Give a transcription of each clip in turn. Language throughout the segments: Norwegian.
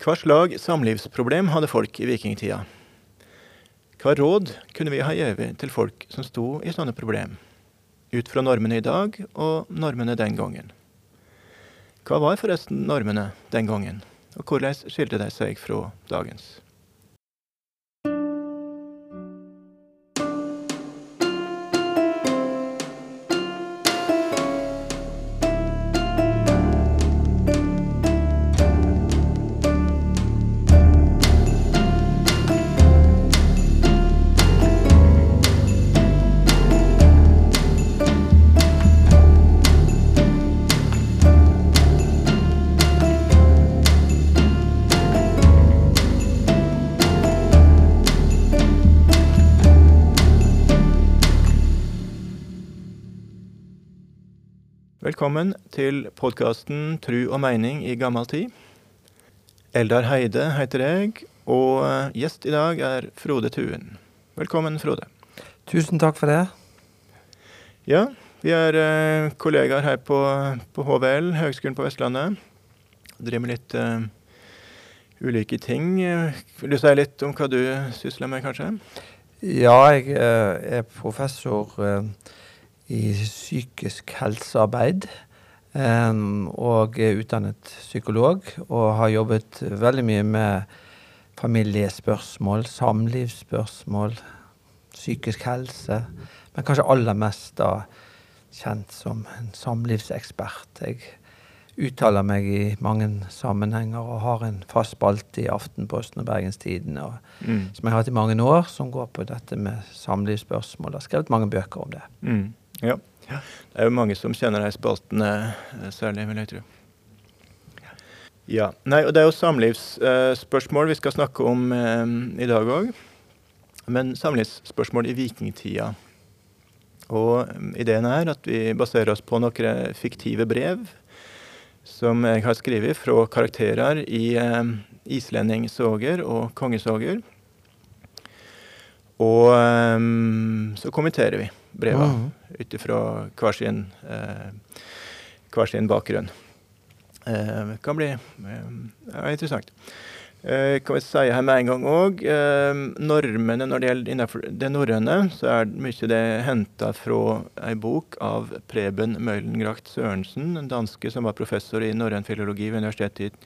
Hva slag samlivsproblem hadde folk i vikingtida? Hva råd kunne vi ha gitt til folk som sto i sånne problem, ut fra normene i dag og normene den gangen? Hva var forresten normene den gangen, og hvordan skilte de seg fra dagens? Velkommen til podkasten Tru og meining i gammel tid. Eldar Heide heter jeg, og eh, gjest i dag er Frode Tuen. Velkommen, Frode. Tusen takk for det. Ja, vi er eh, kollegaer her på, på HVL, Høgskolen på Vestlandet. Driver med litt uh, ulike ting. Vil du si litt om hva du sysler med, kanskje? Ja, jeg uh, er professor uh, i psykisk helsearbeid. Og er utdannet psykolog og har jobbet veldig mye med familiespørsmål, samlivsspørsmål, psykisk helse. Men kanskje aller mest da kjent som en samlivsekspert. Jeg uttaler meg i mange sammenhenger og har en fast spalte i Aftenposten og Bergenstidene mm. som jeg har hatt i mange år, som går på dette med samlivsspørsmål. Jeg har skrevet mange bøker om det. Mm. Ja. Det er jo mange som kjenner de spaltene eh, særlig, vil jeg tro. Ja. Nei, og det er jo samlivsspørsmål vi skal snakke om eh, i dag òg. Men samlivsspørsmål i vikingtida. Og mm, ideen er at vi baserer oss på noen fiktive brev som jeg har skrevet fra karakterer i eh, islendingsoger og kongesoger. Og um, så kommenterer vi breva mm. ut ifra hver sin, uh, hver sin bakgrunn. Eh, kan bli uh, interessant. Eh, kan vi si her med en gang òg Normene når det gjelder innenfor det norrøne, så er mye det henta fra ei bok av Preben Møhlengracht Sørensen, en danske som var professor i norrøn filologi ved Universitetet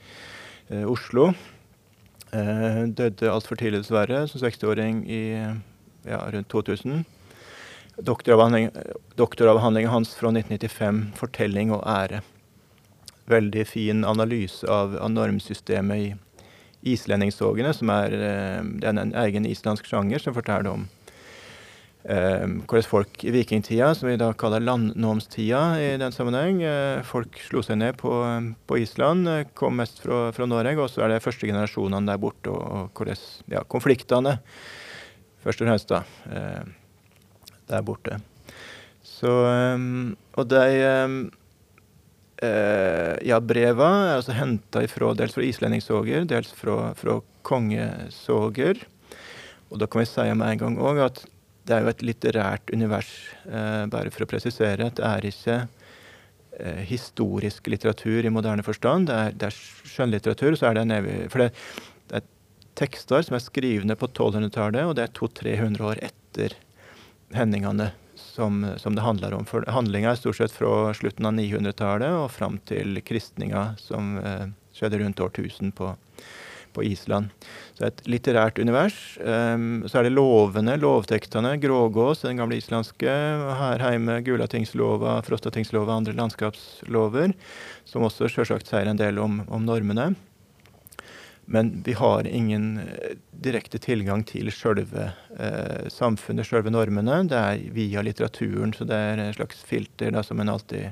i Oslo. Eh, døde altfor tidlig, dessverre, som 60-åring i ja, rundt 2000. Doktoravhandlingen hans fra 1995, 'Fortelling og ære'. Veldig fin analyse av, av normsystemet i islendingssogene, som er, eh, det er en egen islandsk sjanger som forteller om eh, hvordan folk i vikingtida, som vi da kaller landnomstida i den sammenheng, eh, folk slo seg ned på, på Island, eh, kom mest fra, fra Norge, og så er det første generasjonene der borte, og, og hvordan ja, konfliktene, først og fremst, da, der borte. Så eh, Og de ja, breva er altså henta dels fra Islendingsåger, dels fra, fra kongesoger. Og da kan vi si med en gang òg at det er jo et litterært univers, eh, bare for å presisere. at Det er ikke eh, historisk litteratur i moderne forstand. Det er, det er skjønnlitteratur. så er det en evig, For det, det, er tekster som er skrivne på 1200-tallet, og det er 200-300 år etter hendingene som, som, det handler om. For handlinga er stort sett fra slutten av 900-tallet og fram til kristninga, som eh, skjedde rundt årtusen på på Island. Så et litterært univers. Um, så er det lovene, lovtektene. Grågås, den gamle islandske. Her hjemme Gulatingslova, Frostatingslova, andre landskapslover. Som også selvsagt sier en del om, om normene. Men vi har ingen eh, direkte tilgang til sjølve eh, samfunnet, sjølve normene. Det er via litteraturen, så det er en slags filter da, som en alltid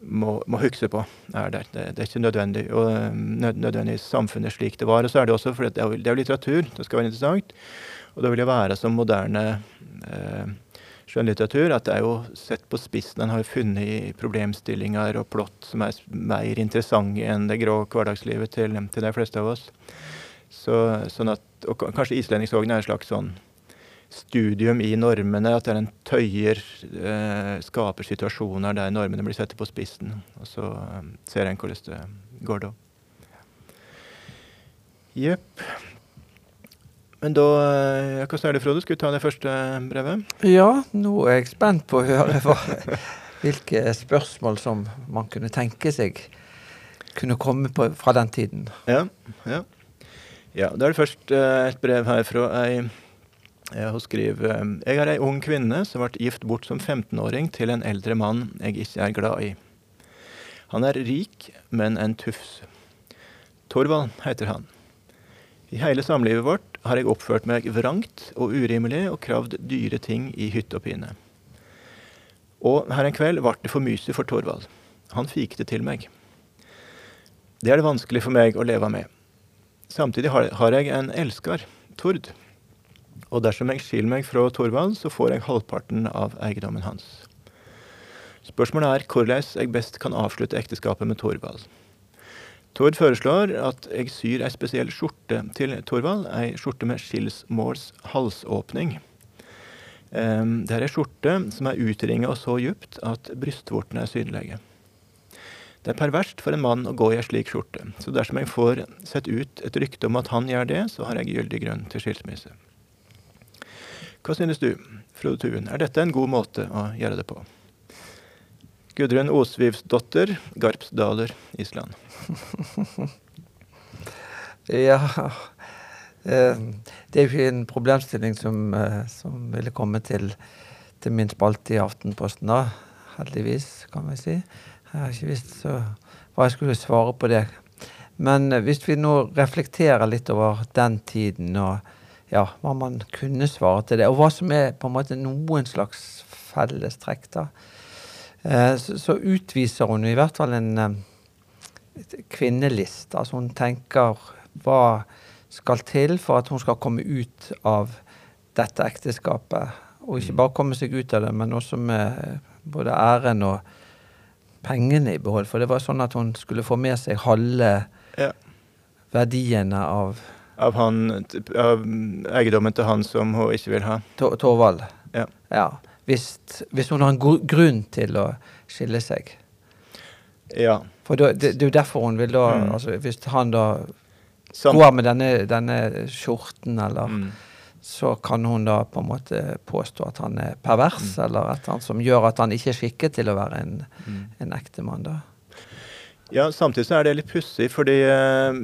må, må huske på er der. Det, det, er ikke nødvendig, og, nød, nødvendigvis samfunnet slik det var. Og så er det også fordi det er, det er litteratur, det skal være interessant. Og det vil jo være som moderne eh, skjønnlitteratur at det er jo sett på spissen. En har funnet problemstillinger og plott som er mer interessante enn det grå hverdagslivet til, til de fleste av oss. Så, sånn at, og kanskje islendingssogn er en slags sånn studium i normene, at en tøyer, eh, skaper situasjoner der normene blir satt på spissen. Og så eh, ser en hvordan det går da. Jepp. Men da eh, Hvordan er det, Frode? Skal vi ta det første brevet? Ja, nå er jeg spent på å høre hva, hvilke spørsmål som man kunne tenke seg kunne komme på fra den tiden. Ja, ja. ja da er det først eh, et brev her fra ei hun skriver eh, Jeg er ei ung kvinne som ble gift bort som 15-åring til en eldre mann jeg ikke er glad i. Han er rik, men en tufs. Torvald heter han. I hele samlivet vårt har jeg oppført meg vrangt og urimelig og kravd dyre ting i hytte og pine. Og her en kveld ble det for myse for Torvald. Han fikk det til meg. Det er det vanskelig for meg å leve med. Samtidig har, jeg en elsker, Tord. Og dersom jeg skiller meg fra Torvald, så får jeg halvparten av eiendommen hans. Spørsmålet er hvordan jeg best kan avslutte ekteskapet med Torvald. Tord foreslår at jeg syr ei spesiell skjorte til Torvald, ei skjorte med skilsmåls halsåpning. Um, det er ei skjorte som er utringa så djupt at brystvortene er synlige. Det er perverst for en mann å gå i ei slik skjorte, så dersom jeg får sett ut et rykte om at han gjør det, så har jeg gyldig grunn til skilsmisse. Hva synes du, Frode Tuen, er dette en god måte å gjøre det på? Gudrun Osvivsdotter, Garpsdaler, Island. ja eh, Det er jo ikke en problemstilling som, eh, som ville komme til, til min spalte i Aftenposten, da. Heldigvis, kan vi si. Jeg har ikke visst hva jeg skulle svare på det. Men eh, hvis vi nå reflekterer litt over den tiden og ja, hva man kunne svare til det, og hva som er på en måte noen slags fellestrekk, da så, så, utviser hun i hvert fall en kvinnelist. Altså hun tenker hva skal til for at hun skal komme ut av dette ekteskapet. Og ikke mm. bare komme seg ut av det, men også med både æren og pengene i behold. For det var sånn at hun skulle få med seg halve ja. verdiene av Av, han, av eiendommen til han som hun ikke vil ha? Torvald. Ja. ja hvis, hvis, hun har en grunn til å skille seg. Ja. For det, det, er jo derfor hun vil da mm. altså Hvis han da Som, går med denne, denne skjorten, eller mm. så kan hun da på en måte påstå at han er pervers, mm. eller et eller annet som gjør at han ikke er skikket til å være en, mm. en ektemann, da. Ja, samtidig så er det litt pussig, fordi uh,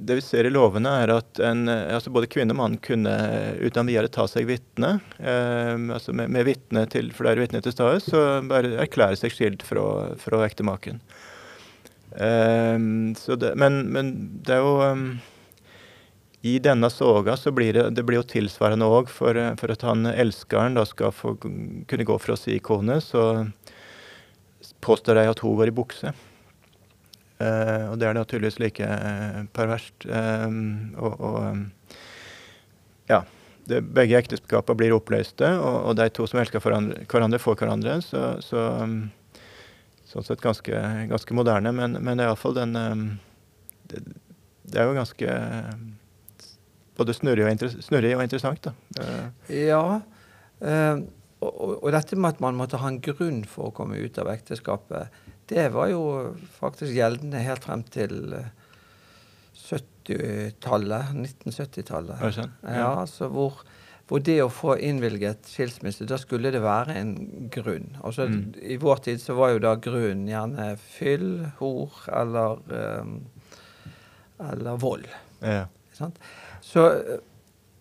det vi ser i lovene, er at en, altså både kvinne og mann kunne uten videre ta seg vitne. Eh, altså med, med vitne til flere vitner til stede, så bare erklære seg skilt fra, fra ektemaken. Eh, men, men, det er jo um, I denne soga så blir det, det blir jo tilsvarende òg, for, for, at han elskeren da skal få kunne gå fra si kone, så påstår de at hun går i bukse. Uh, og det er det naturligvis like uh, perverst. Um, og, og ja. Det, begge ekteskapene blir oppløste, og, og, de to som elsker hverandre, får hverandre. Så, så sånn sett ganske, ganske, moderne, men, men det er iallfall den det, det, er jo ganske både snurrig og, snurrig og interessant, da. Ja. Uh, og, og, dette med at man måtte ha en grunn for å komme ut av ekteskapet, det var jo faktisk gjeldende helt frem til 70-tallet. Eh, 1970-tallet. Sånn? Ja, altså hvor, hvor, det å få innvilget skilsmisse, da skulle det være en grunn. Altså, mm. I vår tid så var jo da grunnen gjerne fyll, hor eller, um, eller vold. Ja. Så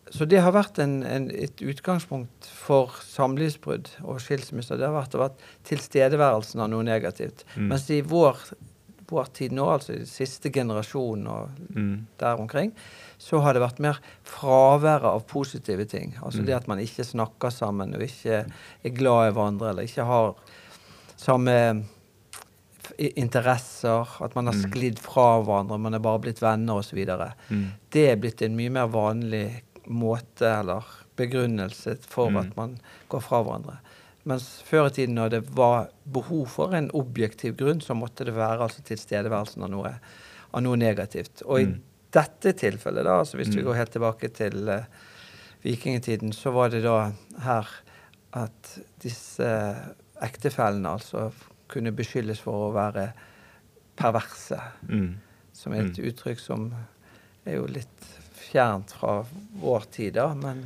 så det har vært en, en, et utgangspunkt for samlivsbrudd og skilsmisser. Det har vært, vært tilstedeværelsen av noe negativt. Mm. Mens i vår, vår, tid nå, altså i siste generasjon og mm. der omkring, så har det vært mer fraværet av positive ting. Altså mm. det at man ikke snakker sammen og ikke er glad i hverandre, eller ikke har samme interesser, at man har mm. sklidd fra hverandre, man er bare blitt venner osv. Mm. Det er blitt en mye mer vanlig måte eller begrunnelse for mm. at man går fra hverandre. Mens før i tiden når det var behov for en objektiv grunn, så måtte det være altså tilstedeværelsen av noe, av noe negativt. Og mm. i dette tilfellet, da, altså hvis mm. vi går helt tilbake til uh, vikingtiden, så var det da her at disse ektefellene altså kunne beskyldes for å være perverse. Mm. Som er et mm. uttrykk som er jo litt fjernt fra vår tid, da. Men,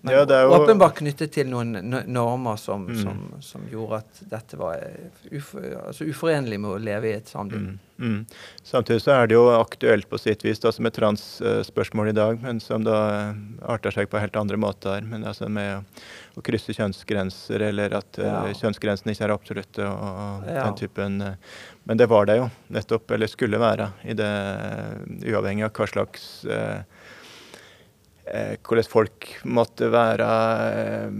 men Ja, jo- åpenbart knyttet til noen normer som, Mm. som, som gjorde at dette var ufor, altså uforenlig med å leve i et samliv. Mm. Mm. Samtidig så er det jo aktuelt på sitt vis da, som et transspørsmål i dag, men som da eh, arter seg på helt andre måter. Men altså med å, krysse kjønnsgrenser, eller at eh, Ja. kjønnsgrensene ikke er absolutte, og, Ja. den typen eh, Men det var det jo, nettopp, eller skulle være, i det, uavhengig av hva slags eh, eh, hvordan folk måtte være eh,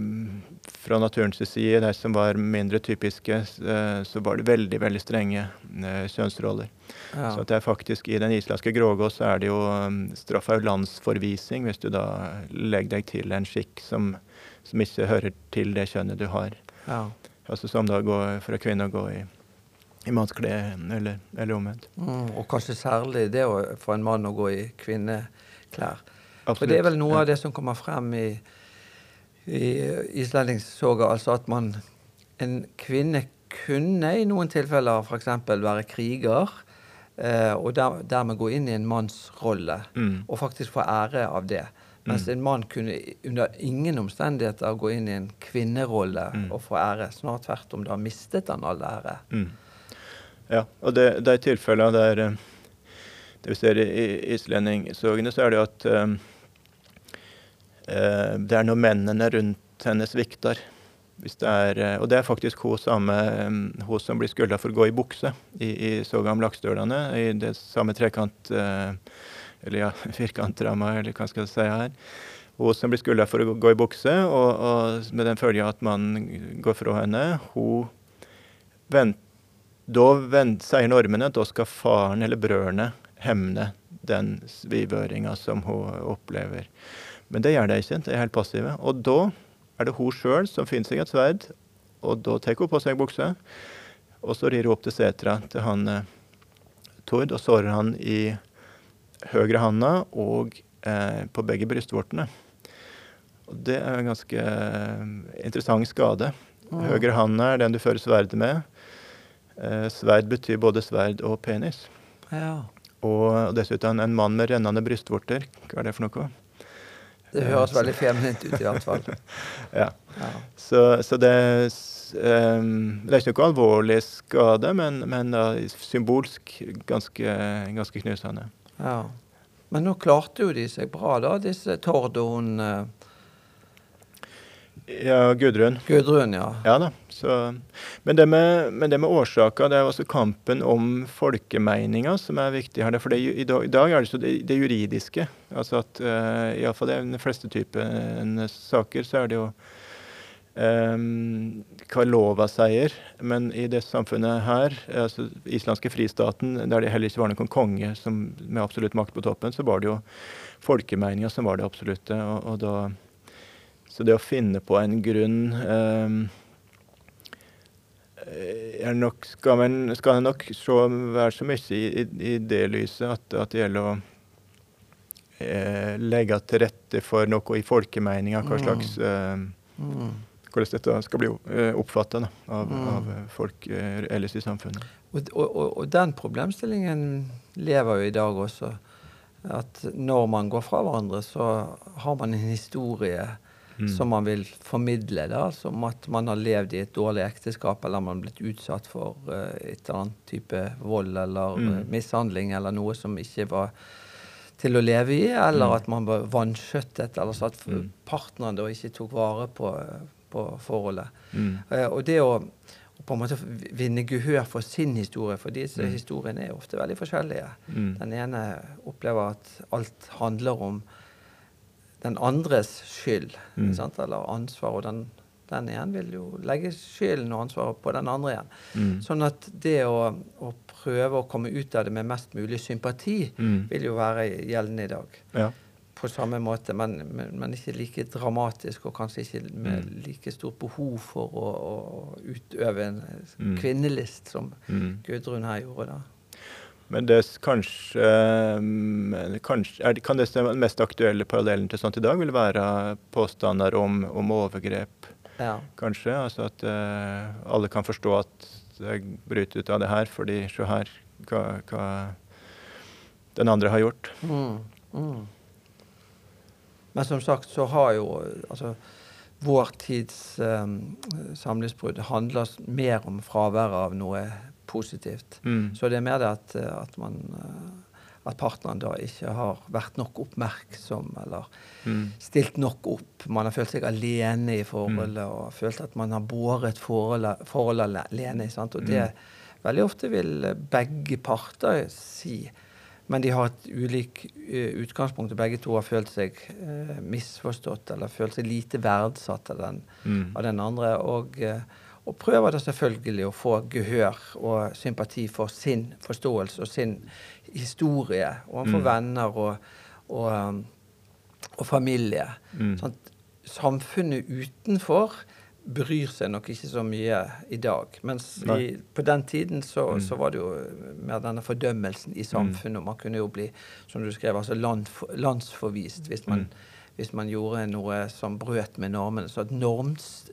fra naturens side. De som var mindre typiske, eh, så var det veldig veldig strenge eh, kjønnsroller. Ja. Så at det er faktisk I den islandske grågås er det jo straff straffa jo landsforvisning hvis du da legger deg til en skikk som, som ikke hører til det kjønnet du har. Ja. Altså Som da går en kvinne å gå i, i mannsklær, eller, eller omvendt. Mm, og kanskje særlig det å, for en mann å gå i kvinneklær. For Og det er vel noe Ja. av det som kommer frem i, i islendingssoga, altså at man En kvinne kunne i noen tilfeller f.eks. være kriger, eh, og der, dermed gå inn i en mannsrolle, Mm. og faktisk få ære av det. Mens Mm. en mann kunne under ingen omstendigheter gå inn i en kvinnerolle Mm. og få ære. Snart tvert om, da mistet han all ære. Mm. Ja, og det, det er tilfeller der eh, Det vi ser i, i islendingssogene, så er det at eh, det er når mennene rundt henne svikter. Det er, eh, og det er faktisk hun, samme, eh, hun som blir skylda for å gå i bukse i, i soga om Laksdølene, i det samme trekant... Eh, eller ja, firkantramma, eller hva skal jeg si her. Hun som blir skylda for å gå- i bukse, og, og med den følge at man går fra henne, hun vent, da sier normene at da skal faren eller brødrene hemne den svivøringa som hun opplever. Men det gjør de ikke, de er helt passive. Og da er det hun sjøl som finner seg et sverd, og da tar hun på seg bukse. Og så rir hun opp til setra til han eh, Tord og sårer han i høyre handa og eh, på begge brystvortene. Og det er en ganske eh, interessant skade. Mm. Høyre handa er den du fører sverdet med. Eh, sverd betyr både sverd og penis. Ja. Og dessuten en mann med rennende brystvorter. Hva er det for noe? Det høres veldig feminint ut, i hvert fall. Ja. Ja. Så, så det, ehm, det er ikke noe alvorlig skade, men, men da symbolsk ganske, ganske knusende. Ja. Men nå klarte jo de seg bra, da, disse Tord og hun eh, Ja, Gudrun. Gudrun, ja. Ja da. Så, men, det med, men det med årsaker, det er også kampen om folkemeninga som er viktig her. For det, i, dag, i dag er det så det, det juridiske. Altså at uh, iallfall i de fleste typer saker så er det jo um, hva lova sier. Men i det samfunnet her, altså islandske fristaten, der det heller ikke var noen konge som, med absolutt makt på toppen, så var det jo folkemeninga som var det absolutte. og, og da så det å finne på en grunn eh, er nok, skal, man, skal nok så, være så mye i, i, det lyset at, at det gjelder å eh, legge til rette for noe i folkemeninga, hva Mm. slags eh, Mm. hvordan dette skal bli uh, oppfatta av, Mm. av eh, folk eh, ellers i samfunnet. Og, og, og den problemstillingen lever jo i dag også. At når man går fra hverandre, så har man en historie Mm. som man vil formidle. da, Som at man har levd i et dårlig ekteskap, eller man har blitt utsatt for uh, et eller annet type vold eller Mm. eh, mishandling, eller noe som ikke var til å leve i, eller Mm. at man var vanskjøttet, eller så at Mm. partneren da ikke tok vare på, på forholdet. Eh, og det å på en måte vinne gehør for sin historie, for disse Mm. historiene er ofte veldig forskjellige. Mm. Den ene opplever at alt handler om den andres skyld, Mm. eller ansvar, og den, den igjen vil jo legge skylden og ansvaret på den andre igjen. Mm. Sånn at det å, å prøve å komme ut av det med mest mulig sympati, Mm. vil jo være gjeldende i dag. Ja. På samme måte, men, men, men ikke like dramatisk, og kanskje ikke med Mm. like stort behov for å, å utøve en Mm. kvinnelist som Mm. Gudrun her gjorde. da. Men det kanskje, eh, kanskje Kan det stemme den mest aktuelle parallellen til sånt i dag vil være påstander om, om overgrep, Ja. kanskje? Altså at eh, alle kan forstå at jeg bryter ut av det her, fordi se her hva, hva den andre har gjort. Mm. Mm. Men som sagt så har jo altså vår tids um, samlivsbrudd handler mer om fraværet av noe positivt. Mm. Så det er mer det at, at, man, at partneren da ikke har vært nok oppmerksom eller Mm. stilt nok opp. Man har følt seg alene i forholdet Mm. og følt at man har båret forholdet, forholdet alene. Sant? Og det Mm. veldig ofte vil begge parter si. Men de har et ulik eh, utgangspunkt, og begge to har følt seg eh, misforstått eller følt seg lite verdsatt av den, Mm. av den andre. Og, eh, og prøver da selvfølgelig å få gehør og sympati for sin forståelse og sin historie overfor Mm. venner og, og, um, og familie. Mm. Sånn samfunnet utenfor bryr seg nok ikke så mye i dag. Mens i, på den tiden så, Mm. så var det jo mer denne fordømmelsen i samfunnet. og Man kunne jo bli, som du skrev, altså land, landsforvist hvis man, Mm. hvis man gjorde noe som brøt med normene. Så at norms,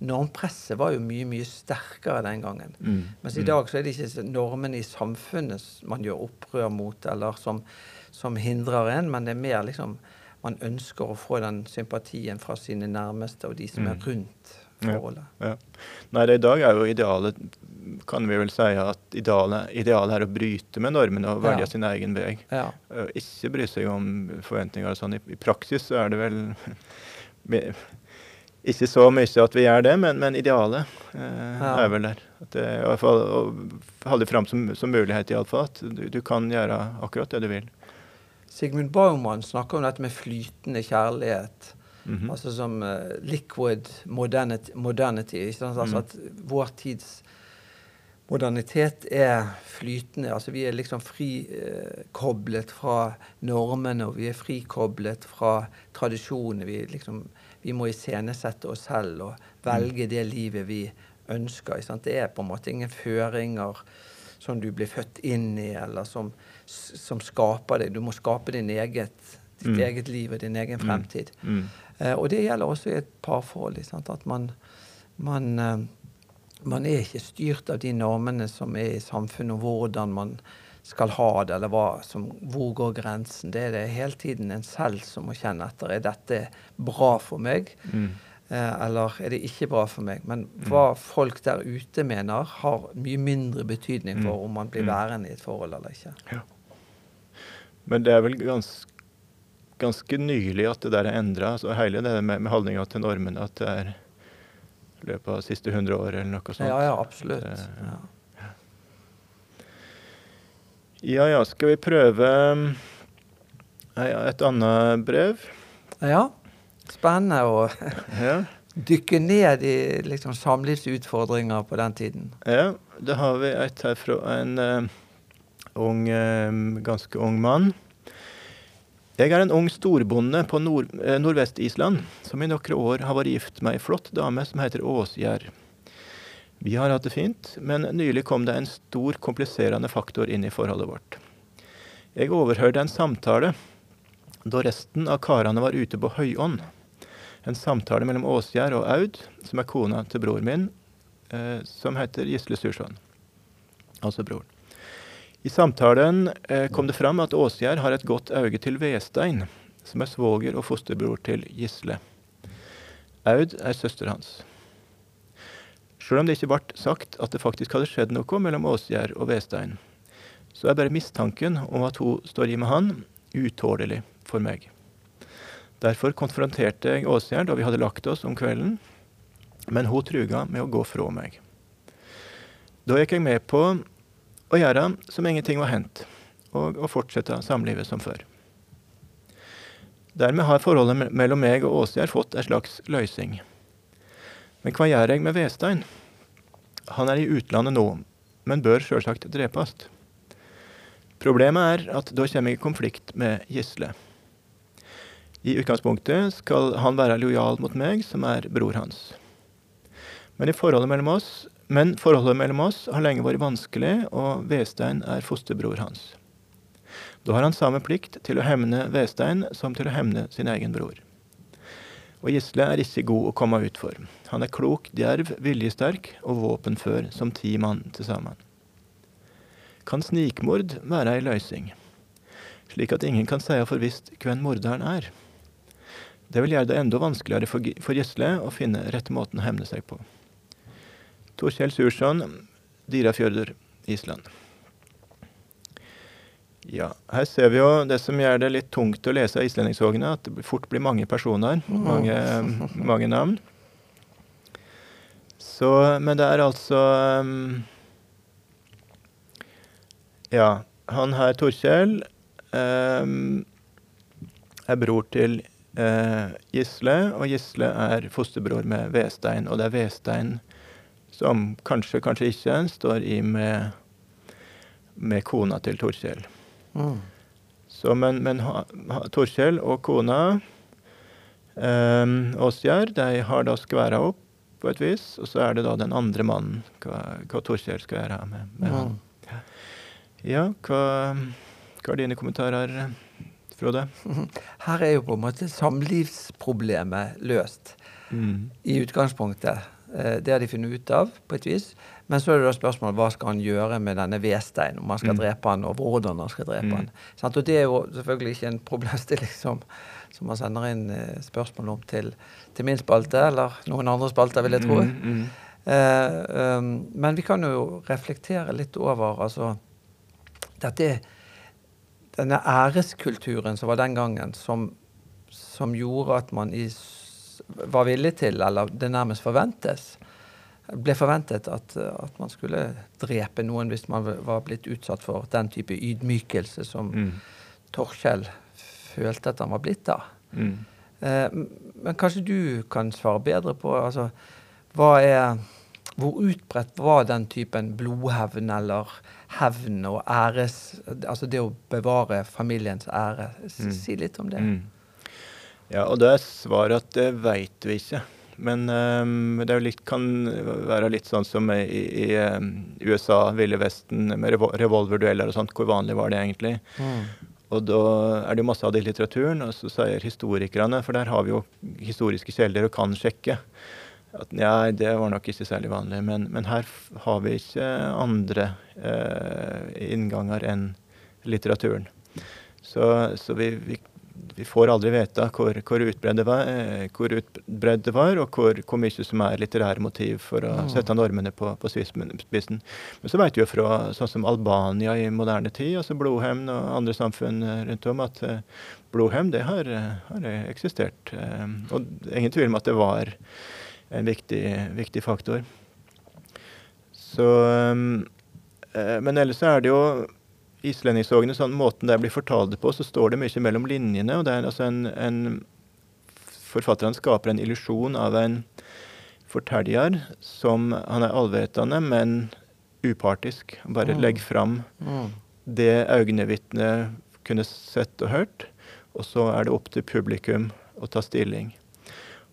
normpresset var jo mye, mye sterkere den gangen. Mm. Mens i Mm. dag så er det ikke normene i samfunnet man gjør opprør mot, eller som, som hindrer en, men det er mer liksom man ønsker å få den sympatien fra sine nærmeste og de som er Mm. rundt forholdet. Ja. Nei, det i dag er jo idealet Kan vi vel si at idealet, idealet er å bryte med normene og velge Ja. sin egen vei. Ja. Uh, Ikke bry seg om forventninger og sånn. I, I praksis så er det vel ikke så mye at vi gjør det, men, men idealet eh, Ja. er vel der. At det, i hvert fall, å holde fram som, som mulighet, iallfall. At du, du kan gjøre akkurat det du vil. Sigmund Baumann snakker om dette med flytende kjærlighet. Mhm. Altså som uh, liquid modernity. modernity ikke sant? Altså Mm. at vår tids modernitet er flytende. Altså vi er liksom frikoblet fra normene, og vi er frikoblet fra tradisjonene. Vi, liksom, vi må iscenesette oss selv og velge det livet vi ønsker. Det er på en måte ingen føringer som du blir født inn i, eller som, som skaper deg. Du må skape din eget, ditt Mm. eget liv og din egen Mm. fremtid. Mm. Eh, og det gjelder også i et parforhold. At man, man, eh, man er ikke styrt av de normene som er i samfunnet, og hvordan man skal ha det, eller hva som, hvor går grensen. Det er det hele tiden en selv som må kjenne etter. Er dette bra for meg, Mm. eh, eller er det ikke bra for meg? Men hva folk der ute mener, har mye mindre betydning for Mm. om man blir Mm. værende i et forhold eller ikke. Men det er vel gans, ganske nylig at det der er endra. Altså hele det med, med holdninga til normene, at det er i løpet av de siste 100 år eller noe sånt. Ja, ja, absolutt. Det- Ja. Ja ja, skal vi prøve um, et annet brev? ja. Spennende å Ja. dykke ned i liksom, samlivsutfordringer på den tiden. ja. Da har vi et her fra en uh, ung, uh, ganske ung mann. Jeg er en ung storbonde på nord, uh, Nordvest-Island som i noen år har vært gift med ei flott dame som heter Åsgjerd. Vi har hatt det fint, men nylig kom det en stor kompliserende faktor inn i forholdet vårt. Jeg overhørte en samtale da resten av karene var ute på høyånd. En samtale mellom Åsgjerd og Aud, som er kona til bror min, eh, som heter Gisle Sursson. Altså broren. I samtalen eh, kom det fram at Åsgjerd har et godt øye til Vestein, som er svoger og fosterbror til Gisle. Aud er søster hans. Sjøl om det ikke ble sagt at det faktisk hadde skjedd noe mellom Åsgjerd og Vestein, så er bare mistanken om at hun står i med han, utålelig for meg. Derfor konfronterte jeg Åsgjerd da vi hadde lagt oss om kvelden, men hun truga med å gå fra meg. Da gikk jeg med på å gjøre som ingenting var hendt, og å fortsette samlivet som før. Dermed har forholdet mellom meg og Åsgjerd fått en slags løsning. Men hva gjør jeg med Vestein? Han er i utlandet nå, men bør sjølsagt drepes. Problemet er at da kommer jeg i konflikt med Gisle. I utgangspunktet skal han være lojal mot meg, som er bror hans. Men, forholdet mellom oss, men forholdet mellom oss har lenge vært vanskelig, og Vestein er fosterbror hans. Da har han samme plikt til å hevne Vestein som til å hevne sin egen bror. Og Gisle er ikke god å komme ut for. Han er klok, djerv, viljesterk og våpenfør som ti mann til sammen. Kan snikmord være ei løysing? slik at ingen kan si for visst hvem morderen er. Det vil gjøre det enda vanskeligere for Gisle å finne rette måten å hevne seg på. Torkjell Sursson, Dyrafjørder, Island. Ja, her ser vi jo det som gjør det litt tungt å lese av islendingshogene, at det fort blir mange personer, mange, mange navn. Så, men det er altså um, Ja, han her, Torkjell, um, er bror til uh, Gisle, og Gisle er fosterbror med Vestein. Og det er Vestein som kanskje, kanskje ikke står i med, med kona til Torkjell. Mm. Så, men, men Torkjell og kona um, Åsgjerd de har da skværa opp på et vis, og så er det da den andre mannen, hva, hva Torkjell skal gjøre med, med mm. han. Ja, hva, hva, er dine kommentarer, Frode? Her er jo på en måte samlivsproblemet løst mm. i utgangspunktet. Eh, det har de funnet ut av, på et vis. Men så er det da spørsmålet hva skal han gjøre med denne vedsteinen, om han skal mm. drepe han, og hvordan han skal drepe mm. han. Og det er jo selvfølgelig ikke en problemstilling som, som man sender inn eh, spørsmål om til, til, min spalte, eller noen andre spalter, vil jeg tro. Mm, mm. Eh, um, men vi kan jo reflektere litt over altså dette denne æreskulturen som var den gangen, som, som gjorde at man i, var villig til, eller det nærmest forventes, ble forventet at, at, man skulle drepe noen hvis man var blitt utsatt for den type ydmykelse som mm. Torkjell følte at han var blitt da. Mm. Eh, men kanskje du kan svare bedre på altså, er Hvor utbredt var den typen blodhevn eller hevn og æres Altså det å bevare familiens ære. Mm. Si litt om det. Mm. Ja, og det er svaret at det veit vi ikke. Men um, det litt, kan være litt sånn som i, i, i USA, Ville Vesten, med revolverdueller og sånt. Hvor vanlig var det egentlig? Mm. Og da er det masse av det i litteraturen, og så sier historikerne, for der har vi jo historiske kjelder og kan sjekke, at nei, det var nok ikke særlig vanlig. Men, men her har vi ikke andre eh, innganger enn litteraturen. Så, så vi, vi, vi får aldri vite hvor, hvor utbredt det var, eh, det var og hvor, hvor, mye som er litterære motiv for å mm. sette normene på, på spissen. Men så vet vi jo fra sånn som Albania i moderne tid, altså blodhevn og andre samfunn rundt om, at uh, blodhevn det har, har eksistert. Og ingen tvil om at det var en viktig, viktig faktor. Så Men ellers er det jo islendingssogene, sånn måten det blir fortalt på, så står det mye mellom linjene. og det er altså en, en Forfatteren skaper en illusjon av en forteller som han er allvetende, men upartisk. Bare mm. legger fram mm. det øyenvitnet kunne sett og hørt, og så er det opp til publikum å ta stilling.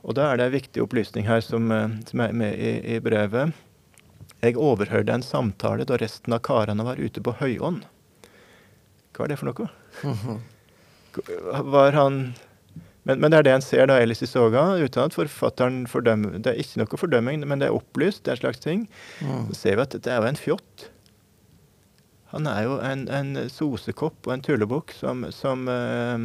Og da er det en viktig opplysning her som, eh, som er med i, i brevet. Jeg overhørte en samtale da resten av karene var ute på høyånd. Hva er det for noe? Var han men, men, det er det en ser da Elis i soga, uten at forfatteren fordømmer Det er ikke noe fordømming, men det er opplyst, det er en slags ting. Mm. Så ser vi at det er jo en fjott. Han er jo en, en sosekopp og en tullebukk som, som uh,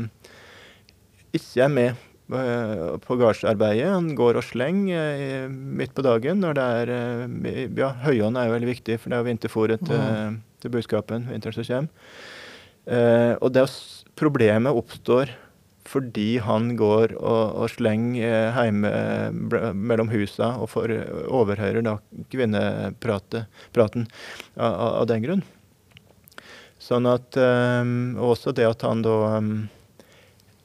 ikke er med uh, på gardsarbeidet. Han går og slenger uh, midt på dagen når det er Ja, høyånd er jo veldig viktig, for det er jo vinterfôret til, mm. til buskapen vinteren som kommer. Uh, og det problemet oppstår fordi han går og, og slenger hjemme mellom husa og får overhører da kvinnepraten av, av, den grunn. Sånn at eh, Også det at han da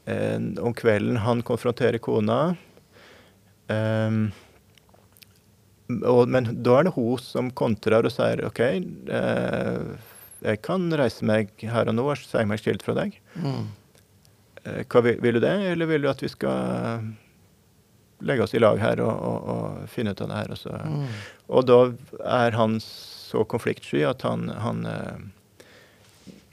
eh, om kvelden han konfronterer kona Eh, og, Men da er det hun som kontrer og sier OK. Jeg kan reise meg her og nå og si meg skilt fra deg. Mm. Eh, hva, vil, vil, du det, eller vil du at vi skal legge oss i lag her og, og, og finne ut av det her? Og, så. Mm. og da er han så konfliktsky at han, han eh,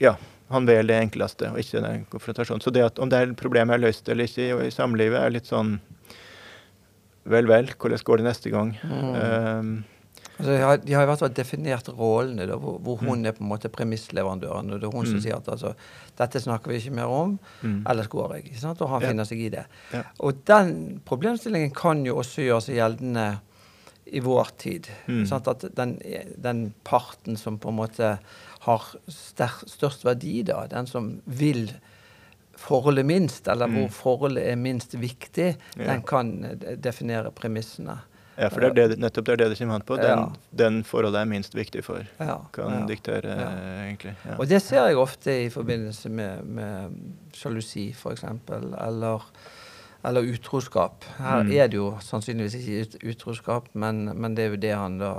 Ja, han velger det enkleste, og ikke den konfrontasjonen. Så det at om det er problemet er løst eller ikke i, i samlivet, er litt sånn Vel, vel, hvordan går det neste gang? Mm. Um, Altså, de, har, de har i hvert fall definert rollene, da, hvor, hvor hun mm. er på en måte premissleverandøren. Og det er hun mm. som sier at altså, dette snakker vi ikke mer om, mm. ellers går jeg. Sant? Og han ja. finner seg i det. Ja. Og den problemstillingen kan jo også gjøre seg gjeldende i vår tid. Mm. At den, den, parten som på en måte har størst verdi, da, den som vil forholdet minst, eller hvor mm. forholdet er minst viktig, ja. den kan definere premissene. Ja, for det er det, nettopp det er det det kommer an på. Den, ja. den forholdet er minst viktig for. Ja, kan ja, diktere, egentlig. Og det ser jeg ofte i forbindelse med, med sjalusi, f.eks., eller, eller utroskap. Her mm. er det jo sannsynligvis ikke utroskap, men, men, det er jo det han da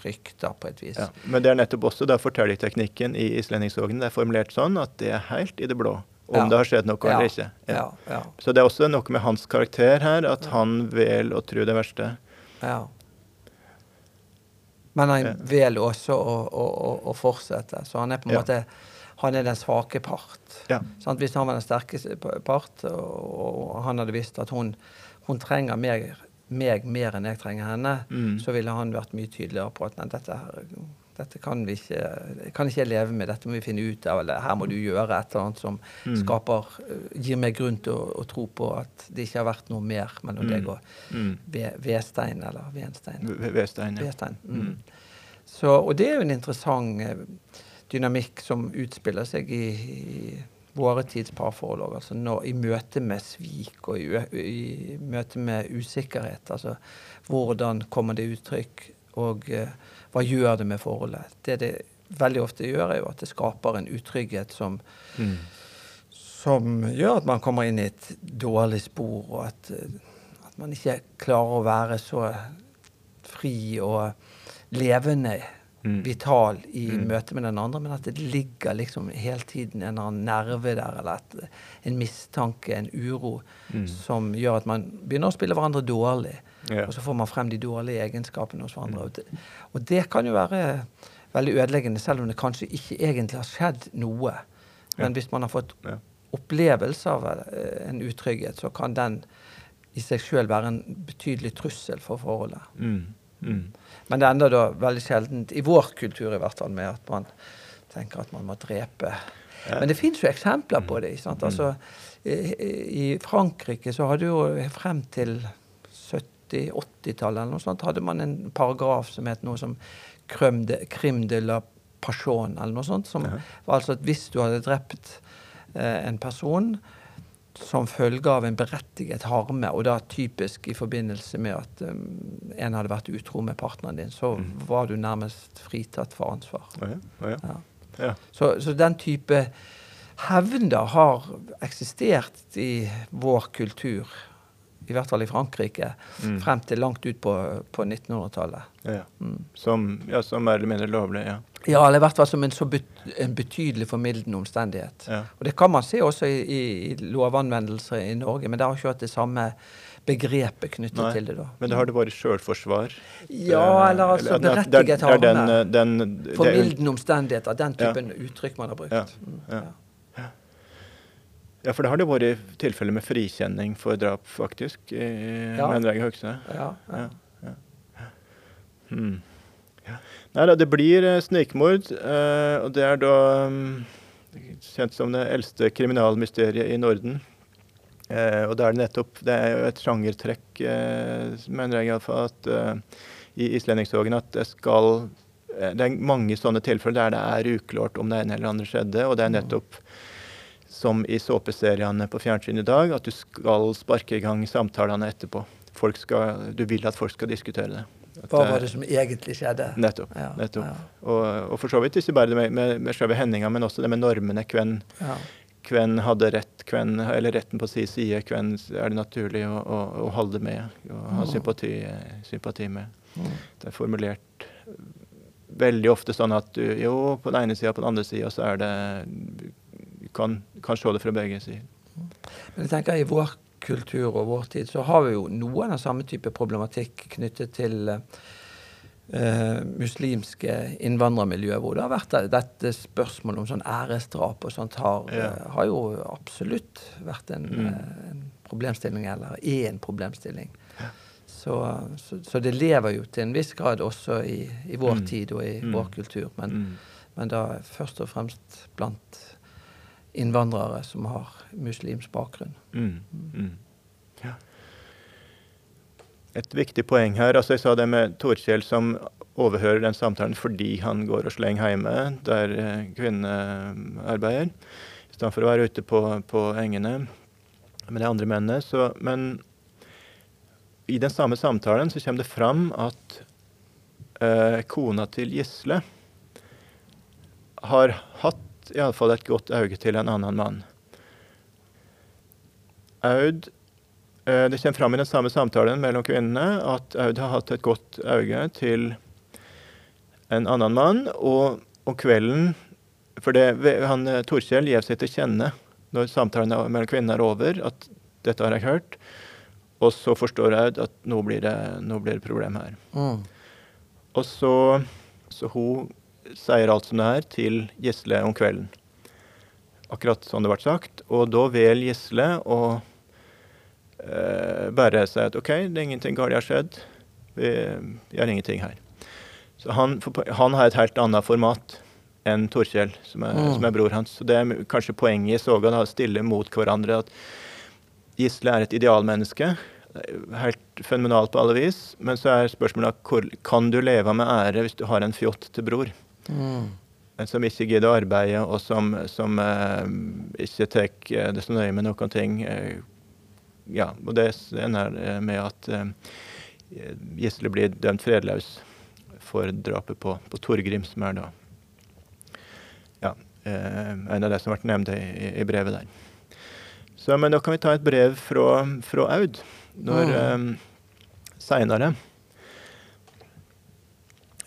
frykter, på et vis. Men det er nettopp også da fortellerteknikken i Islendingsvågen Det er formulert sånn at det er helt i det blå om det har skjedd noe eller ikke. Så det er også noe med hans karakter her, at han vel å tro det verste. Ja. Men han vil også å, å, å, fortsette. Så han er på en ja. måte han er den svake part. Ja. Hvis han var den sterkeste part, og, han hadde visst at hun, hun trenger meg, meg, mer enn jeg trenger henne, mm. så ville han vært mye tydeligere på at nei, dette her dette kan vi ikke, kan ikke jeg leve med, dette må vi finne ut av. Eller her må du gjøre et eller annet som mm. skaper, eh, gir meg grunn til å, å, tro på at det ikke har vært noe mer mellom mm. deg og mm. Vedstein eller Venstein. Vedstein, ja. Mm. mm. Så, og det er jo en interessant eh, dynamikk som utspiller seg i, i våre tids parforhold òg. Altså når, I møte med svik og i, i, møte med usikkerhet. Altså hvordan kommer det uttrykk? Og uh, hva gjør det med forholdet? Det det veldig ofte gjør, er jo at det skaper en utrygghet som, mm. som gjør at man kommer inn i et dårlig spor, og at, at, man ikke klarer å være så fri og levende. Mm. vital i mm. møte med den andre, men at det ligger liksom hele tiden en annen nerve der, eller et, en mistanke, en uro, mm. som gjør at man begynner å spille hverandre dårlig. Yeah. Og så får man frem de dårlige egenskapene hos hverandre. Og det, og det kan jo være veldig ødeleggende, selv om det kanskje ikke egentlig har skjedd noe. Men ja. hvis man har fått ja. opplevelse av eh, en utrygghet, så kan den i seg sjøl være en betydelig trussel for forholdet. Mm. Mm. Men det ender da veldig sjeldent, i vår kultur i hvert fall, med at man tenker at man må drepe. Ja. Men det fins jo eksempler på det. Mm. Altså, i, I Frankrike så hadde jo frem til 70-80-tallet eller noe sånt, hadde man en paragraf som het noe som de, crime de la passion, eller noe sånt. Som ja. var altså at hvis du hadde drept eh, en person som følge av en berettiget harme, og da typisk i forbindelse med at um, en hadde vært utro med partneren din, så mm. var du nærmest fritatt for ansvar. Ja. Oh ja. Ja. Så, så, den type hevnder har eksistert i vår kultur i hvert fall i Frankrike, mm. frem til langt ut på, på 1900-tallet. Ja. Mm. Som, ja, som mer eller mindre lovlig, ja. Ja, eller i hvert fall som en, så bet, en betydelig formildende omstendighet. Ja. Og det kan man se også i, i, i lovanvendelser i Norge, men det har ikke hatt det samme begrepet knyttet Nei, til det. da. Men det har det vært sjølforsvar? Ja, eller altså berettiget harme. Formildende omstendigheter. Den typen uttrykk man har brukt. Ja, mm, ja. Ja, for det har det vært tilfeller med frikjenning for drap, faktisk, i ja. Menveg Høgse. Ja, ja. ja, ja. Hmm. Nei da, det blir uh, snikmord, uh, og det er da um, kjent som det eldste kriminalmysteriet i Norden. Uh, og det er det nettopp Det er jo et sjangertrekk, mener jeg iallfall, at i islendingstogen at det skal Det er mange sånne tilfeller der det er uklart om det ene eller andre skjedde, og det er mm. nettopp som i såpeseriene på fjernsyn i dag, at du skal sparke i gang samtalene etterpå. Skal, du vil at folk skal diskutere det. At, Hva var det som egentlig skjedde? Nettopp. Ja, nettopp. Ja. Og, og, for så vidt ikke bare det med, med, med selve hendinga, men også det med normene. Hvem, ja. hvem hadde rett, hvem, eller retten på sin side. Hvem er det naturlig å, å, å holde med og ha sympati, sympati med. Det er formulert veldig ofte sånn at du jo, på den ene sida og på den andre sida så er det kan, kan se det fra begge sider. Men jeg tenker I vår kultur og vår tid så har vi jo noe av den samme type problematikk knyttet til Uh, muslimske innvandrermiljøer hvor det har vært dette spørsmålet om sånn æresdrap og sånt, har, ja. uh, har jo absolutt vært en, mm. uh, en, problemstilling, eller er en problemstilling. Ja. Så, så, så, det lever jo til en viss grad også i, i vår mm. tid og i mm. vår kultur. Men, mm. men, da først og fremst blant innvandrere som har muslimsk bakgrunn. Mm. mm. Ja. Et viktig poeng her altså Jeg sa det med Torkjell som overhører den samtalen fordi han går og slenger hjemme der eh, kvinnene arbeider, i stedet for å være ute på, på engene med de andre mennene. Så, men i den samme samtalen så kommer det fram at eh, kona til Gisle har hatt iallfall et godt øye til en annen mann. Aud eh, Det kommer fram i den samme samtalen mellom kvinnene at Aud har hatt et godt øye til en annen mann. Og om kvelden For det, han, Torkjell gir seg til kjenne når samtalen mellom kvinnene er over, at 'dette har jeg hørt'. Og så forstår Aud at nå blir det, nå blir det problem her. Mm. Og så, så hun sier alt som det er, til Gisle om kvelden. Akkurat som det ble sagt. Og da vil Gisle å eh, bare si at OK, det er ingenting galt har skjedd. Vi gjør ingenting her. Så han, han, har et helt annet format enn Torkjell, som er, mm. som er, bror hans. Så Det er kanskje poenget i Soga, å stille mot hverandre. At Gisle er et idealmenneske. Helt fenomenalt på alle vis. Men så er spørsmålet hvor, kan du leve med ære hvis du har en fjott til bror? Mm. Som ikke gidder å arbeide, og som, som eh, ikke tar eh, det så nøye med noen ting. Eh, ja, og det ender med at eh, Gisle blir dømt fredløs for drapet på, på Torgrim, som er da ja, eh, en av de som ble nevnt i, i, brevet der. Så, men da kan vi ta et brev fra, fra Aud når mm. eh, seinere.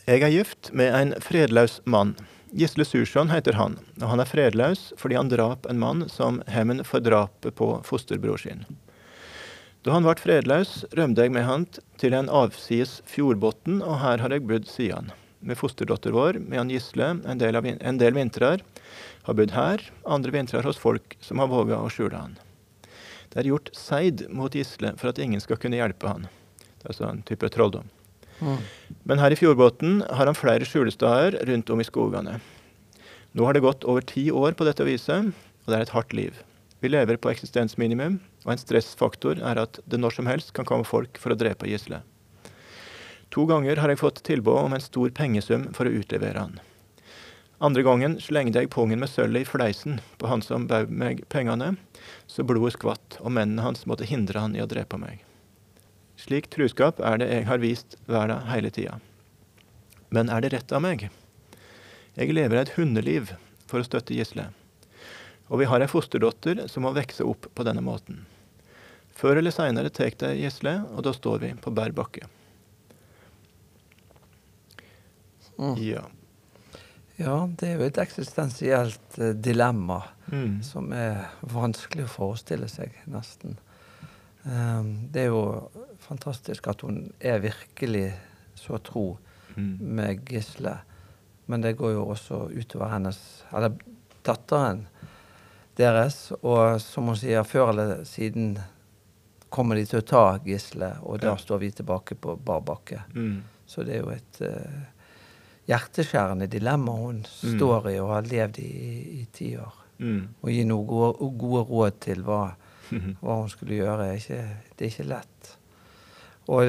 Jeg er gift med en fredløs mann. Gisle Sursson heter han, og han er fredløs fordi han drap en mann som hevn for drapet på fosterbror sin. Da han ble fredløs, rømte jeg med han til en avsides fjordbotn, og her har jeg bodd siden. Med fosterdatter vår, med han Gisle, en del, av, del vintrer, har bodd her, andre vintrer hos folk som har våga å skjule han. Det er gjort seid mot Gisle for at ingen skal kunne hjelpe han. Det er altså en type trolldom. Men her i Fjordbotn har han flere skjulesteder rundt om i skogene. Nå har det gått over ti år på dette viset, og det er et hardt liv. Vi lever på eksistensminimum, og en stressfaktor er at det når som helst kan komme folk for å drepe Gisle. To ganger har jeg fått tilbud om en stor pengesum for å utlevere han. Andre gangen slengte jeg pungen med sølvet i fleisen på han som bød meg pengene, så blodet skvatt, og mennene hans måtte hindre han i å drepe meg. Slik truskap er det jeg har vist verda hele tida. Men er det rett av meg? Jeg lever et hundeliv for å støtte Gisle. Og vi har ei fosterdatter som må vokse opp på denne måten. Før eller seinere tar de Gisle, og da står vi på bar bakke. Mm. Ja. ja. det er jo et eksistensielt uh, dilemma mm. som er vanskelig å forestille seg, nesten. Um, det er jo fantastisk at hun er virkelig så tro mm. med Gisle. Men det går jo også utover hennes Eller datteren deres. Og som hun sier, før eller siden kommer de til å ta Gisle, og da ja. står vi tilbake på bar bakke. Mm. Så det er jo et uh, hjerteskjærende dilemma hun mm. står i og har levd i i ti år. Mm. Å gi noen gode, gode, råd til hva, hva hun skulle gjøre, det er ikke lett. Og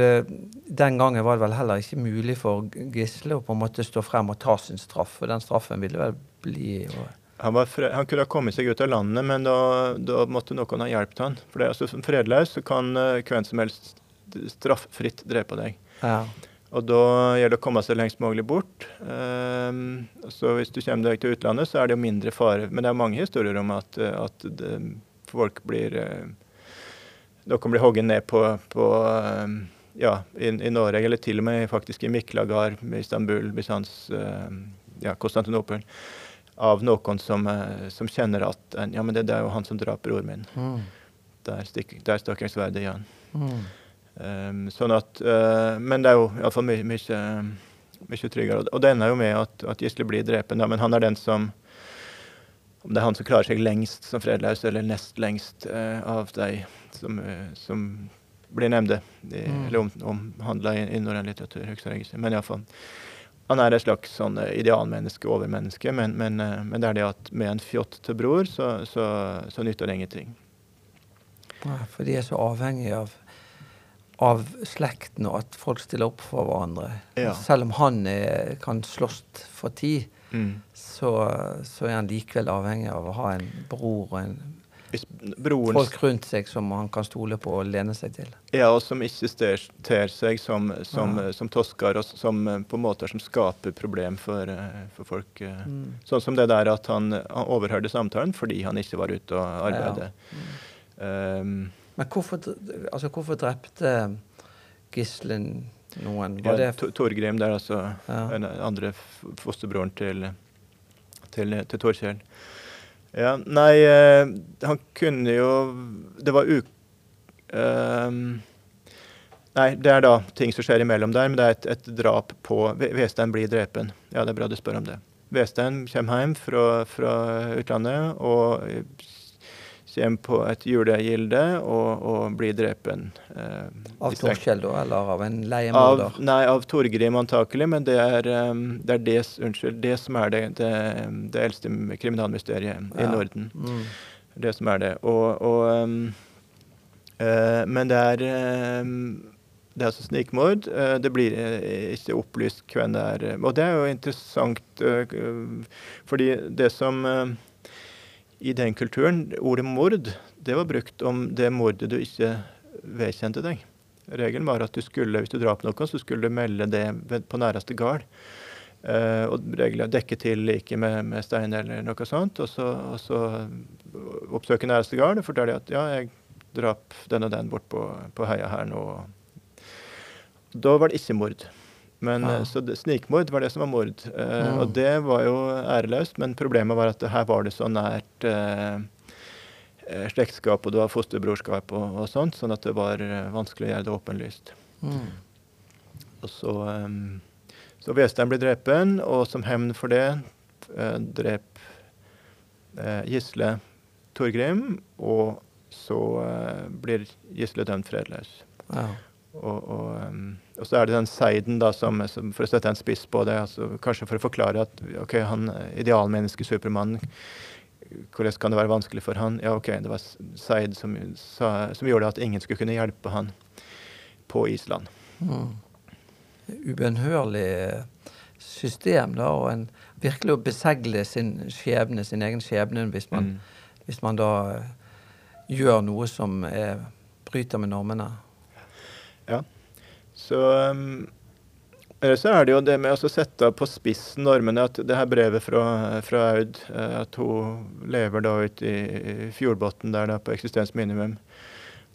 den gangen var det vel heller ikke mulig for Gisle å på en måte stå frem og ta sin straff, for den straffen ville vel bli og, han, han, kunne ha kommet seg ut av landet, men da, da måtte noen ha hjulpet han. For det, altså, Som fredløs så kan uh, hvem som helst strafffritt drepe deg. Ja. Og da gjelder det å komme seg lengst mulig bort. Um, så hvis du kommer deg til utlandet, så er det jo mindre fare. Men det er mange historier om at, at det, folk blir uh, Noen blir hogget ned på, på uh, ja, i, i, Norge, eller til og med faktisk i Miklagard, Istanbul, Bysants, ja, Konstantinopel av noen som, eh, som, kjenner at ja, men det, er jo han som drap broren min. Mm. Der, stikk, der stakk jeg sverdet i han. Mm. Um, sånn at, uh, men det er jo iallfall mye, mye, mye tryggere. Og det ender jo med at, at Gisle blir drepen, ja, men han er den som Om det er han som klarer seg lengst som fredløs, eller nest lengst uh, av de som, uh, som blir nevnt, Mm. eller om, omhandla i, i norrøn litteratur. jeg ikke. Men iallfall. Han er et slags sånn eh, idealmenneske, overmenneske, men, men, eh, men det er det at med en fjott til bror, så, så, så nytter det ingenting. Ja, for de er så avhengige av, av slekten og at folk stiller opp for hverandre. Ja. Selv om han er, kan slåss for tid, Mm. så, så er han likevel avhengig av å ha en bror og en broren folk rundt seg som han kan stole på og lene seg til. Ja, og som ikke ter seg som, som, Ja. som tosker, og som eh, på måter som skaper problem for, eh, for folk. eh. Mm. Sånn som det der at han, han overhørte samtalen fordi han ikke var ute og arbeidet. Um, Men hvorfor, altså, hvorfor drepte Gislen noen? ja, det Tor- Torgrim der, altså. Ja. Den andre fosterbroren til, til, til Torkjell. Ja, nei, eh, han kunne jo Det var u... Um, nei, det er da ting som skjer imellom der, men det er et, et drap på Ve- Vestein blir drepen. Ja, det er bra du spør om det. Vestein kommer hjem fra, fra utlandet og kommer på et julegilde og, og blir drepen. eh, av Torskjell, da, eller av en av, nei, av Torgrim antakelig, men det er, um, det, er det, unnskyld, det som er det, det, eldste kriminalmysteriet kriminalmysteriet i Norden. Mm. Det som er det. Og, og um, uh, Men det er um, det er altså snikmord. Det blir ikke opplyst hvem det er. Og det er jo interessant, fordi det som I den kulturen, ordet mord, det var brukt om det mordet du ikke vedkjente deg. Regelen var at du skulle, hvis du drap noen, så skulle du melde det på næreste gard. Eh, og regler dekke til like med, med stein eller noe sånt. Og så, og så oppsøke næreste gard og fortelle at ja, jeg drap den og den bort på, på heia her nå. Da var det ikke mord. Men, Ja. eh, Så det, snikmord var det som var mord. Eh, Mm. Og det var jo æreløst, men problemet var at her var det så nært eh, eh, slektskap, og det var fosterbrorskap og, og sånt, sånn at det var eh, vanskelig å gjøre det åpenlyst. Mm. Og så, um, så Vestein ble drepen, og som hevn for det eh, drep eh, Gisle Torgrim, og så eh, blir Gisle dømt fredløs. Ja. Og, og, og så er det den seiden, da, som, som, for å sette en spiss på det, altså, kanskje for å forklare at ok, han idealmenneske Supermann, hvordan kan det være vanskelig for han? Ja, ok, det var Seid som, sa, som gjorde at ingen skulle kunne hjelpe han på Island. Mm. Ubønnhørlig system, da, og en virkelig å besegle sin skjebne, sin egen skjebne, hvis man, Mm. hvis man da eh, gjør noe som er, bryter med normene. Ja. Så um, så er det jo det med å sette på spissen normene. At det her brevet fra, fra Aud, eh, at hun lever da ute i, fjordbunnen der da på eksistensminimum.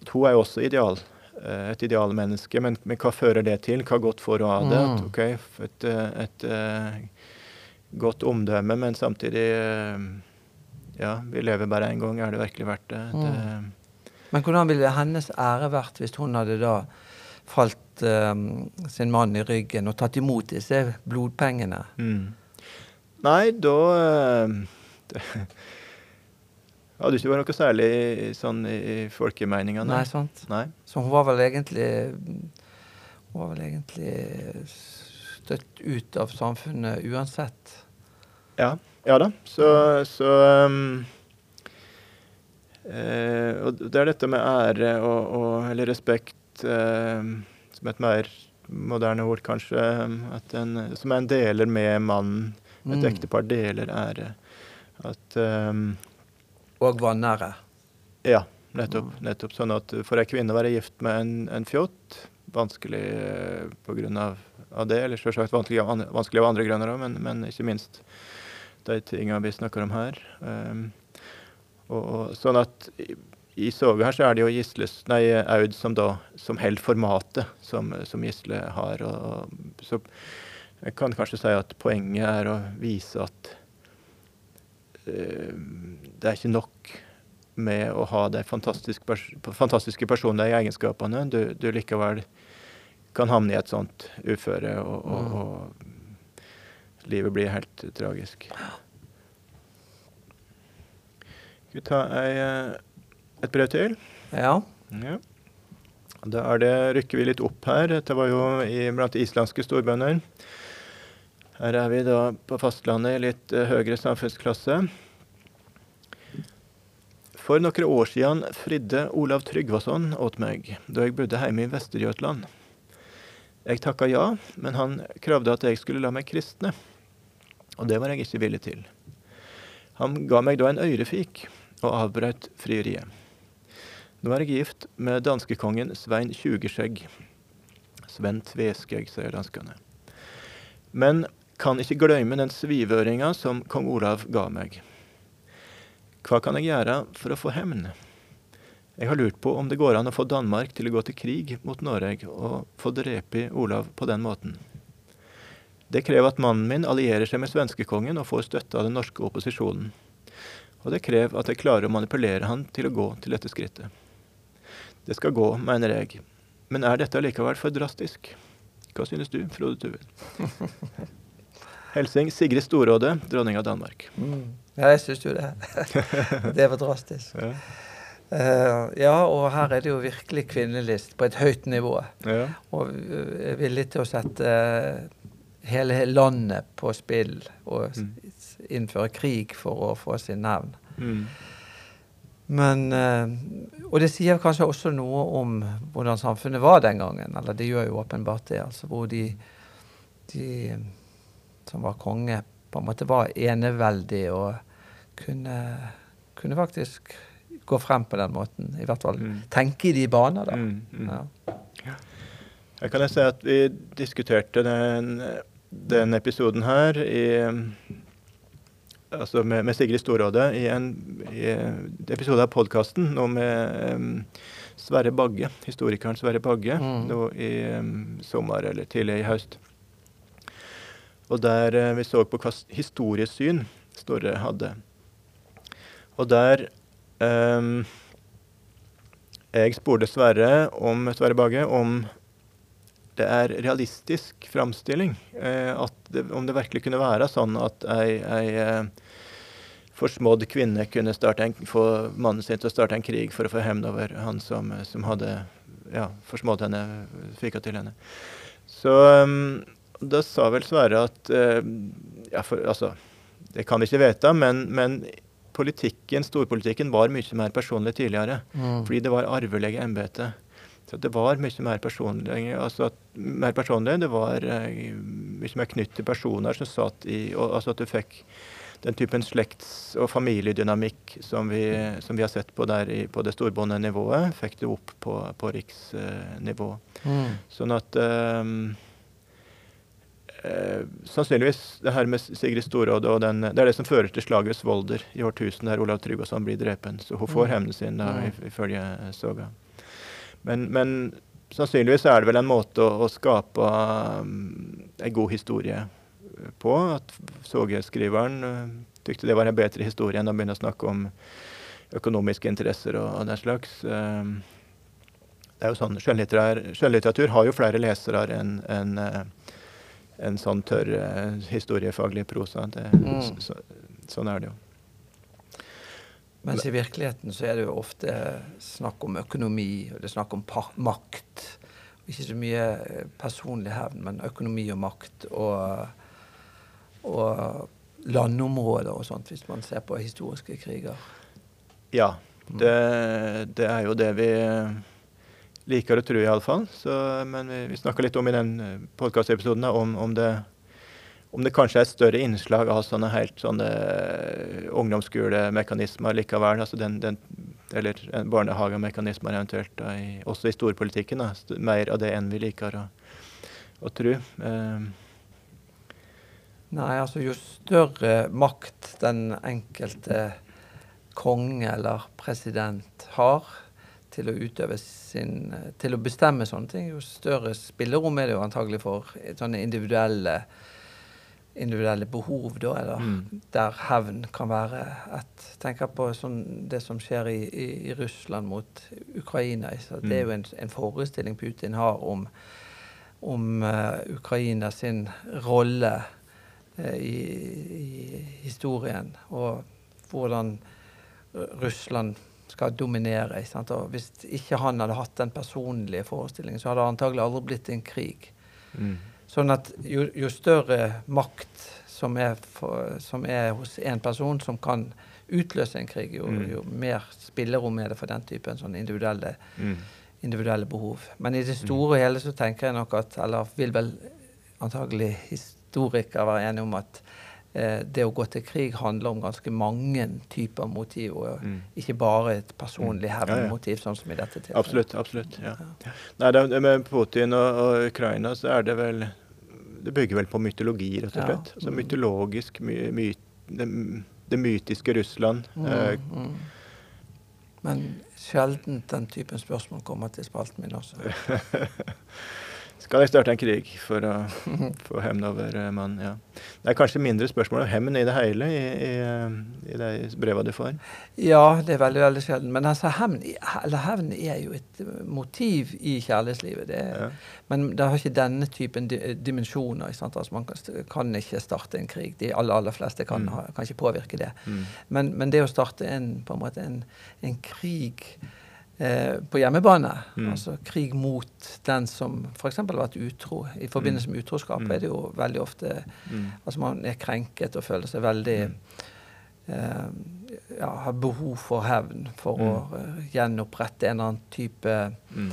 At hun er jo også ideal. eh, Et idealmenneske. Men, men hva fører det til? Hva godt får hun av det? At, okay, et, et, et, eh, godt omdømme, men samtidig Ja, vi lever bare én gang. Er det virkelig verdt det? det Men hvordan ville hennes ære vært hvis hun hadde da falt eh, sin mann i ryggen og tatt imot disse blodpengene? Mm. Nei, da eh, det hadde ikke vært noe særlig sånn i folkemeninga. Nei, sant? Nei. Så hun var vel egentlig Hun var vel egentlig støtt ut av samfunnet uansett. Ja, ja da. Så, så um, eh, Og det er dette med ære og, og eller respekt eh, som et mer moderne ord, kanskje. At en, som en deler med mannen. Et Mm. ektepar deler ære. At um, Og vanære. Ja, nettopp. nettopp. Sånn at for ei kvinne å være gift med en, en fjott, vanskelig eh, på grunn av, av det, eller selvsagt vanskelig andre, vanskelig av andre grunner òg, men, men ikke minst de tinga vi snakker om her. Um, og, og sånn at i, Såga her så er det jo Gisles, nei, Aud som da som holder formatet som, som Gisle har. Og, så jeg kan kanskje si at poenget er å vise at uh, det er ikke nok med å ha de fantastiske, pers fantastiske personlige egenskapene. Du, du likevel kan havne i et sånt uføre, og, og, og livet blir helt tragisk. Skal vi ta ei, eh, et brev til? Ja. Ja. Da er det, rykker vi litt opp her. Dette var jo i, blant islandske storbønder. Her er vi da på fastlandet i litt uh, høyere samfunnsklasse. For noen år siden fridde Olav Tryggvason åt meg da jeg bodde hjemme i Vester-Jøtland. Jeg takka ja, men han kravde at jeg skulle la meg kristne. Og det var jeg ikke villig til. Han ga meg da en øyrefik og avbrøt frieriet. Nå er jeg gift med danskekongen Svein Tjugeskjegg. Sven Tveskjegg, sier danskene. Men kan ikke glemme den svivøringa som kong Olav ga meg. Hva kan jeg gjøre for å få hevn? Jeg har lurt på om det går an å få Danmark til å gå til krig mot Norge og få drepe Olav på den måten. Det krever at mannen min allierer seg med svenskekongen og får støtte av den norske opposisjonen. Og det krever at jeg klarer å manipulere han til å gå til dette skrittet. Det skal gå, mener jeg. Men er dette allikevel for drastisk? Hva synes du, Frode Tuve? Helsing Sigrid Storåde, dronning av Danmark. Mm. Ja, jeg syns jo det. det var drastisk. Ja. Uh, ja, og her er det jo virkelig kvinnelist på et høyt nivå. Ja. Og er villig til å sette uh, hele landet på spill og mm. innføre krig for å få sin navn. Mm. Men eh, Og det sier kanskje også noe om hvordan samfunnet var den gangen. Eller det gjør jo åpenbart det. altså Hvor de, de som var konge, på en måte var eneveldige og kunne, kunne, faktisk gå frem på den måten. I hvert fall mm. tenke i de baner, da. Mm, mm. Ja. Jeg kan si at vi diskuterte den, den episoden her i altså med, med, Sigrid Storåde i en, i episode av podkasten nå med um, Sverre Bagge, historikeren Sverre Bagge, mm. nå i um, sommer eller tidlig i høst. Og der uh, vi så på hva historiesyn Storre hadde. Og der um, Jeg spurte Sverre, om, Sverre Bagge om det er realistisk framstilling. Eh, det, om det virkelig kunne være sånn at ei, ei eh, forsmådd kvinne kunne en, få mannen sin til å starte en krig for å få hevn over han som, som hadde ja, forsmådd henne, fika til henne. Så um, da sa vel Sverre at uh, ja, for, altså, Det kan vi ikke vite, men, men politikken, storpolitikken var mye mer personlig tidligere. Mm. Fordi det var arvelige embeter. Så det var mye mer personlig. Altså mer personlig det var uh, mye mer knytt til personer som satt i og, Altså at du fikk den typen slekts- og familiedynamikk som vi, som vi, har sett på der i, på det storbondenivået, fikk det opp på, på riksnivå. Mm. Sånn at um, eh, Sannsynligvis det her med Sigrid Storråd og den, det er det som fører til slaget ved Svolder i årtusen, der Olav Tryggvason blir drepen. Så hun får mm. hevnen sin, da, mm. ifølge Soga. Men, men, sannsynligvis er det vel en måte å, å skape um, en god historie på at sogeskriveren uh, tykte det var en bedre historie enn å begynne å snakke om økonomiske interesser og, og den slags. Uh, det er jo sånn, Skjønnlitteratur, har jo flere lesere enn en, en sånn tørr historiefaglig prosa. Det, mm. så, sånn er det jo. Mens i virkeligheten så er det jo ofte snakk om økonomi, og det er snakk om makt. Ikke så mye personlig hevn, men økonomi og makt. Og og landområder og sånt, hvis man ser på historiske kriger. Ja, det, det er jo det vi liker å tro, iallfall. Men vi, vi snakka litt om i den eh, podkastepisoden om, om, det, om det kanskje er et større innslag av sånne helt sånne eh, ungdomsskolemekanismer likevel. altså den, den eller barnehagemekanismer eventuelt, da, i, også i storpolitikken. Da, mer av det enn vi liker å, å tro. Eh, Nei, altså jo større makt den enkelte konge eller president har til å utøve sin Til å bestemme sånne ting, jo større spillerom er det jo antagelig for sånne individuelle individuelle behov, da, eller mm. der hevn kan være et Tenk på sånn, det som skjer i, i, i, Russland mot Ukraina. Så det er jo mm. en, en forestilling Putin har om, om uh, Ukraina sin rolle i, i, historien, og hvordan Russland skal dominere. Og hvis ikke han hadde hatt den personlige forestillingen, så hadde det antagelig aldri blitt en krig. Mm. Sånn at jo, jo større makt som er, for, som er hos en person som kan utløse en krig, jo, Mm. jo mer spillerom er det for den typen sånn individuelle, Mm. individuelle behov. Men i det store og hele så tenker jeg nok at, eller vil vel antagelig historikere være enige om at eh, det å gå til krig handler om ganske mange typer motiv, og Mm. ikke bare et personlig Mm. Ja, ja. hevnmotiv, sånn som i dette tilfellet. Absolutt. absolutt, ja. Nei, det, Med Putin og, og Ukraina så er det vel Det bygger vel på mytologi, rett og slett. Altså Mm. mytologisk my, my, det, det mytiske Russland. Mm, Eh, mm. Men sjelden den typen spørsmål kommer til spalten min også. skal jeg starte en krig for å få hevn over eh, mannen? Ja. Det er kanskje mindre spørsmål om hevn i det hele i, i, eh, i de brevene du får. Ja, det er veldig veldig sjelden. Men altså, hevn, er jo et eh, motiv i kjærlighetslivet. Det Ja. Men det har ikke denne typen di dimensjoner. Ikke? Altså, man kan, kan ikke starte en krig. De aller, aller fleste kan, Mm. ha, kan ikke påvirke det. Mm. Men, men det å starte en, på en, måte en, en krig eh, på hjemmebane, Mm. altså krig mot den som f.eks. har vært utro I forbindelse med utroskap Mm. er det jo veldig ofte Mm. Altså man er krenket og føler seg veldig Mm. eh, ja, Har behov for hevn for å eh, gjenopprette en eller annen type Mm.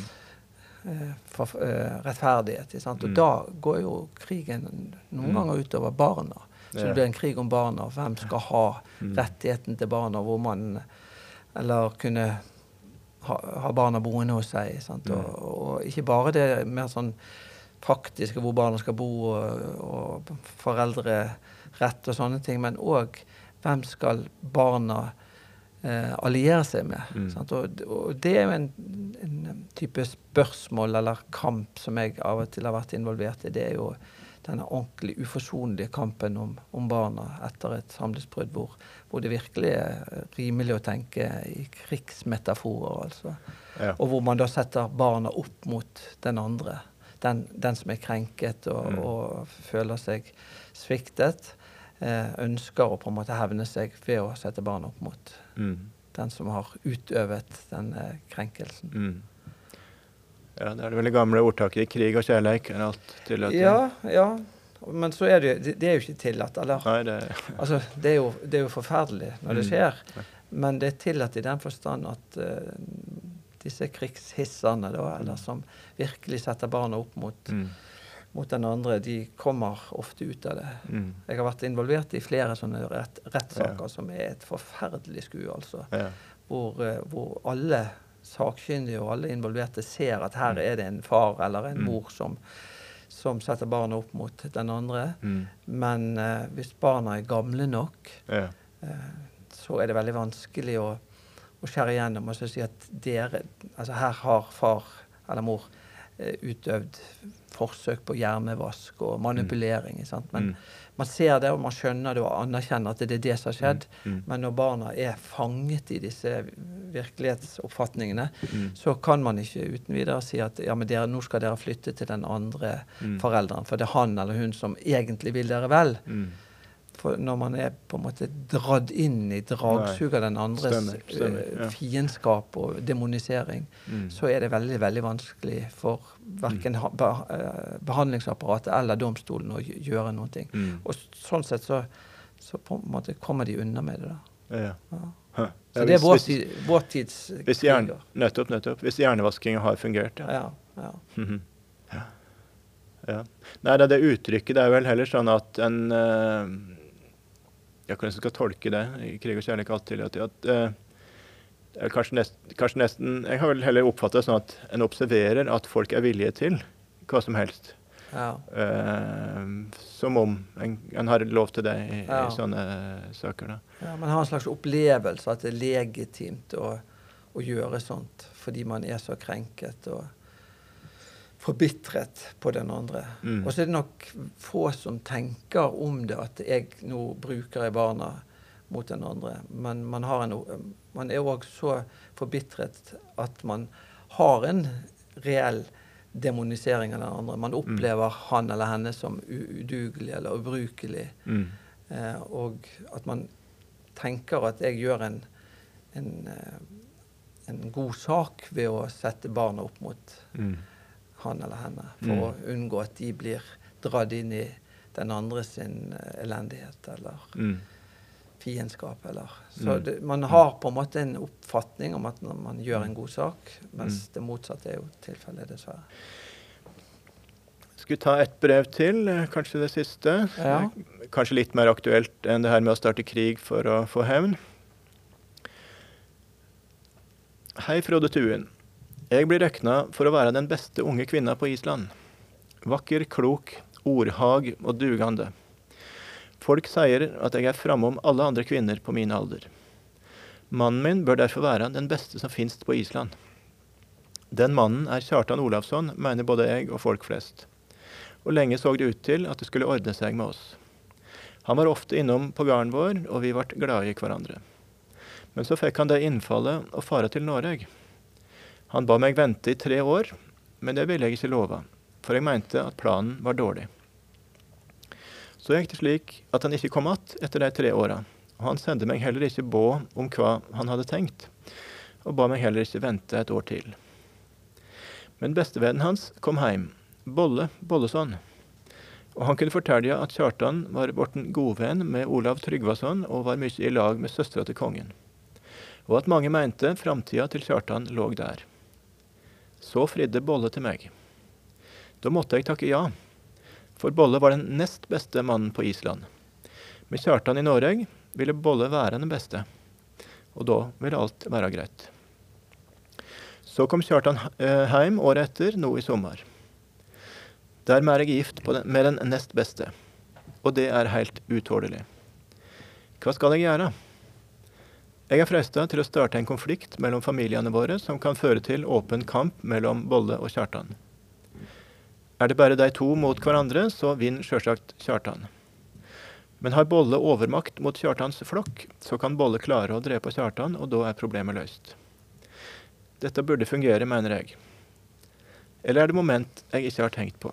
eh, for, uh, rettferdighet. Sant? Og Mm. da går jo krigen noen Mm. ganger utover barna. Så det blir en krig om barna. Hvem skal ha Mm. rettigheten til barna? Hvor man Eller kunne ha, ha barna boende hos seg. Sant? Mm. Og, og ikke bare det mer sånn praktiske hvor barna skal bo, og, og foreldrerett og sånne ting, men òg hvem skal barna eh, alliere seg med? Mm. Sant? Og, og det er jo en, en type spørsmål eller kamp som jeg av og til har vært involvert i. Det er jo denne ordentlig uforsonlige kampen om, om barna etter et samlivsbrudd, hvor, hvor det virkelig er rimelig å tenke i krigsmetaforer, altså. Ja. Og hvor man da setter barna opp mot den andre. Den, den som er krenket og, Mm. og føler seg sviktet. Eh, ønsker å på en måte hevne seg ved å sette barna opp mot Mm. den som har utøvet den eh, krenkelsen. Mm. Ja, det er det veldig gamle ordtaket 'krig og kjærleik' er alt tillatt. Ja, ja. Men så er det, jo, det er jo ikke tillatt. Eller Nei, det altså, det er, jo, det er jo forferdelig når det Mm. skjer. Ja. Men det er tillatt i den forstand at uh, disse krigshissene, da, eller Mm. som virkelig setter barna opp mot, mm. mot den andre, de kommer ofte ut av det. Mm. Jeg har vært involvert i flere sånne rett, rettssaker Ja. som er et forferdelig skue, altså. Ja. Hvor, eh, hvor alle sakkyndige og alle involverte ser at her Mm. er det en far eller en Mm. mor som, som setter barna opp mot den andre. Mm. Men uh, hvis barna er gamle nok, Ja. uh, så er det veldig vanskelig å, å skjære igjennom og si at dere Altså her har far eller mor uh, utøvd forsøk på hjernevask og manipulering. Mm. Men Mm. Man ser det, og man skjønner det og anerkjenner at det er det som har skjedd. Mm. Men når barna er fanget i disse virkelighetsoppfatningene, Mm. så kan man ikke uten videre si at ja, men dere, nå skal dere flytte til den andre Mm. forelderen, for det er han eller hun som egentlig vil dere vel. Mm. For når man er på en måte dratt inn i dragsug av den andres Stemmer, stemmer, eh, ja. fiendskap og demonisering, Mm. så er det veldig veldig vanskelig for verken be, eh, behandlingsapparatet eller domstolen å gjøre noe. Mm. Og sånn sett så, så på en måte kommer de unna med det. da. Ja. Ja. Huh. Så det er vår, tid, vår tids Hvis hjern, kriger. nettopp, nettopp. Hvis hjernevaskinga har fungert, ja. Ja, ja. ja. Nei, det, det uttrykket det er vel heller sånn at en eh, Ja, hvordan skal tolke det? I krig og kjærlighet alltid at, at eh, er kanskje, nest, kanskje nesten Jeg har vel heller oppfattet det sånn at en observerer at folk er villige til hva som helst. ja. Eh, som om en, en har lov til det i, Ja. i sånne saker. da. Ja, Man har en slags opplevelse at det er legitimt å, å gjøre sånt fordi man er så krenket og forbitret på den andre. Mm. Og så er det nok få som tenker om det, at jeg nå bruker jeg barna mot den andre. Men man, har en, man er òg så forbitret at man har en reell demonisering av den andre. Man opplever han eller henne som udugelig eller ubrukelig. Mm. Eh, og at man tenker at jeg gjør en, en, eh, en god sak ved å sette barna opp mot Mm. Han eller henne, for Mm. å unngå at de blir dratt inn i den andre sin eh, elendighet eller Mm. fiendskap. Eller. Så Mm. det, man har på en måte en oppfatning om at man gjør en god sak, mens Mm. det motsatte er jo tilfellet, dessverre. skulle ta ett brev til, eh, kanskje det siste? Ja. Kanskje litt mer aktuelt enn det her med å starte krig for å få hevn. Hei, Frode Tuen. Jeg blir regna for å være den beste unge kvinna på Island. Vakker, klok, ordhag og dugande. Folk sier at jeg er framom alle andre kvinner på min alder. Mannen min bør derfor være den beste som finnes på Island. Den mannen er Kjartan Olavsson, mener både jeg og folk flest. Og lenge så det ut til at det skulle ordne seg med oss. Han var ofte innom på gården vår, og vi ble glade i hverandre. Men så fikk han det innfallet å fare til Norge. Han ba meg vente i tre år, men det ville jeg ikke love, for jeg mente at planen var dårlig. Så gikk det slik at han ikke kom att etter de tre åra, og han sendte meg heller ikke båd om hva han hadde tenkt, og ba meg heller ikke vente et år til. Men bestevennen hans kom hjem, Bolle Bolleson, og han kunne fortelle at Kjartan var blitt godvenn med Olav Tryggvason og var mye i lag med søstera til kongen, og at mange mente framtida til Kjartan lå der. Så fridde Bolle til meg. Da måtte jeg takke ja, for Bolle var den nest beste mannen på Island. Med Kjartan i Norge ville Bolle være den beste, og da ville alt være greit. Så kom Kjartan eh, hjem året etter, nå i sommer. Dermed er jeg gift den, med den nest beste, og det er helt utålelig. Hva skal jeg gjøre? Jeg er frista til å starte en konflikt mellom familiene våre som kan føre til åpen kamp mellom Bolle og Kjartan. Er det bare de to mot hverandre, så vinner sjølsagt Kjartan. Men har Bolle overmakt mot Kjartans flokk, så kan Bolle klare å drepe Kjartan, og da er problemet løst. Dette burde fungere, mener jeg. Eller er det moment jeg ikke har tenkt på?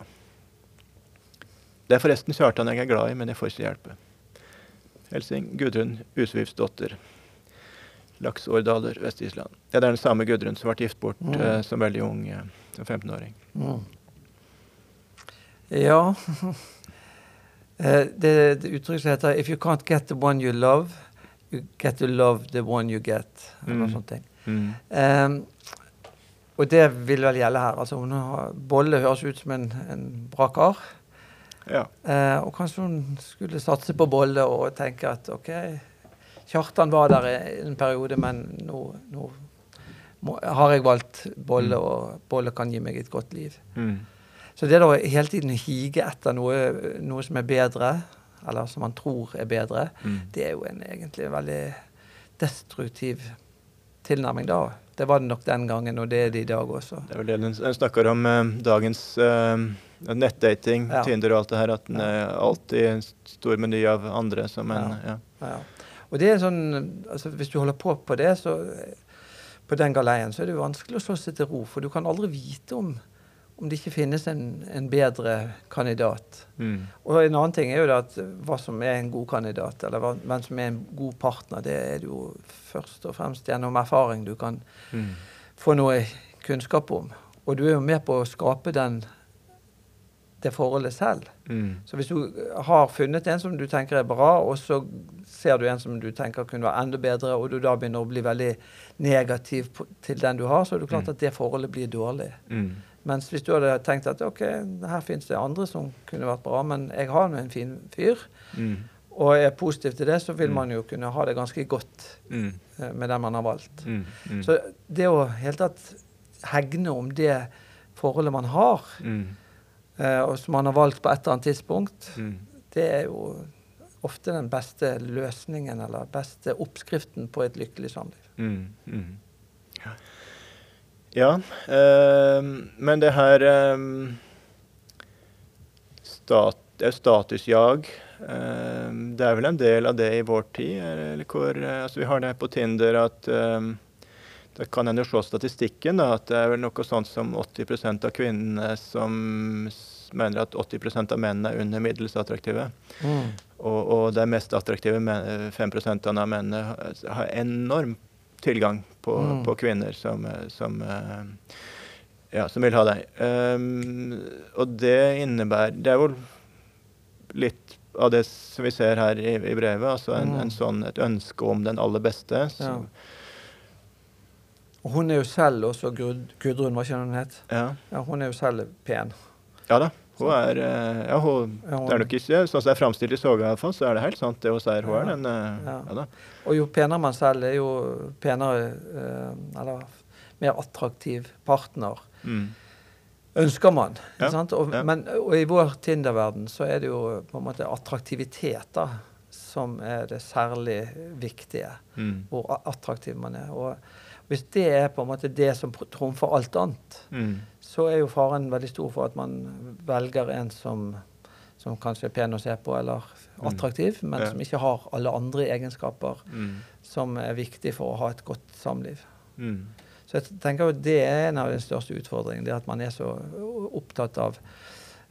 Det er forresten Kjartan jeg er glad i, men jeg får ikke hjelpe. Helsing Gudrun Usvivsdotter. Laksårdaler, Vest-Island. Ja, det er den samme Gudrun som ble gift bort Mm. eh, som veldig ung, eh, som 15-åring. Mm. Ja Eh, Det, det uttrykket som heter 'If you can't get the one you love, you get to love the one you get'. Eller Mm. sånt. ting. Mm. Um, og det vil vel gjelde her. altså hun har, Bolle høres ut som en, en bra kar. Ja. Uh, og kanskje hun skulle satse på Bolle og tenke at OK, Kjartan var der en periode, men nå, nå må, har jeg valgt Bolle, Mm. og Bolle kan gi meg et godt liv. Mm. Så det da hele tiden å hige etter noe, noe som er bedre, eller som man tror er bedre, Mm. det er jo en egentlig veldig destruktiv tilnærming da. Det var det nok den gangen, og det er det i dag også. Det er vel det den snakker om eh, dagens eh, nettdating, Ja. Tinder og alt det her. At den Ja. alltid en stor meny av andre som en ja. Ja. Og det er sånn, altså Hvis du holder på på det, så på den galeien, så er det jo vanskelig å slå seg til ro. For du kan aldri vite om, om det ikke finnes en, en bedre kandidat. Mm. Og en annen ting er jo det at hva som er en god kandidat, eller hva, hvem som er en god partner, det er det jo først og fremst gjennom erfaring du kan Mm. få noe kunnskap om. Og du er jo med på å skape den, det forholdet selv. Mm. Så hvis du har funnet en som du tenker er bra, og så ser du en som du tenker kunne være enda bedre, og du da begynner å bli veldig negativ på, til den du har, så er det klart Mm. at det forholdet blir dårlig. Mm. Mens hvis du hadde tenkt at ok, her finnes det andre som kunne vært bra, men jeg har nå en fin fyr, Mm. og er positiv til det, så vil Mm. man jo kunne ha det ganske godt Mm. eh, med den man har valgt. Så det å helt tatt hegne om det forholdet man har, Mm. eh, og som man har valgt på et eller annet tidspunkt, Mm. det er jo ofte den beste løsningen eller beste oppskriften på et lykkelig samliv. Mm. Mm. Ja, eh, men det her øh, stat, det er statusjag. Øh, det er vel en del av det i vår tid? Eller hvor, eh, altså vi har det på Tinder at eh, Det kan en jo se statistikken, da, at det er vel noe sånt som 80% av kvinnene som mener at 80% av mennene er under middels attraktive. Og, og de mest attraktive men, 5 av mennene har- enorm tilgang på, Mm. på kvinner som, eh, som, eh, ja, som vil ha deg. Um, og det innebærer Det er jo litt av det som vi ser her i, i brevet. Altså en, Mm. en sånn, et ønske om den aller beste. Så, Ja. Og hun er jo selv også Gud, Gudrun, hva ikke hun het? ja. Ja, hun er jo selv pen. Ja da. Hun er eh, ja, hun, Ja, hun- Det er nok ikke sånn som det er framstilt i Soga, så er det helt sant det hun sier. Hun er den eh, Ja. ja. Og jo penere man selv er, jo penere eh, Eller mer attraktiv partner Mm. ønsker man. Og. Men og i vår Tinder-verden så er det jo på en måte attraktivitet da, som er det særlig viktige. Mm. Hvor attraktiv man er. Og hvis det er på en måte det som trumfer alt annet, Mm. Så er jo faren veldig stor for at man velger en som, som kanskje er pen å se på eller Mm. attraktiv, men Ja. som ikke har alle andre egenskaper Mm. som er viktig for å ha et godt samliv. Mm. Så jeg tenker at det er en av de største utfordringene. Det at man er så opptatt av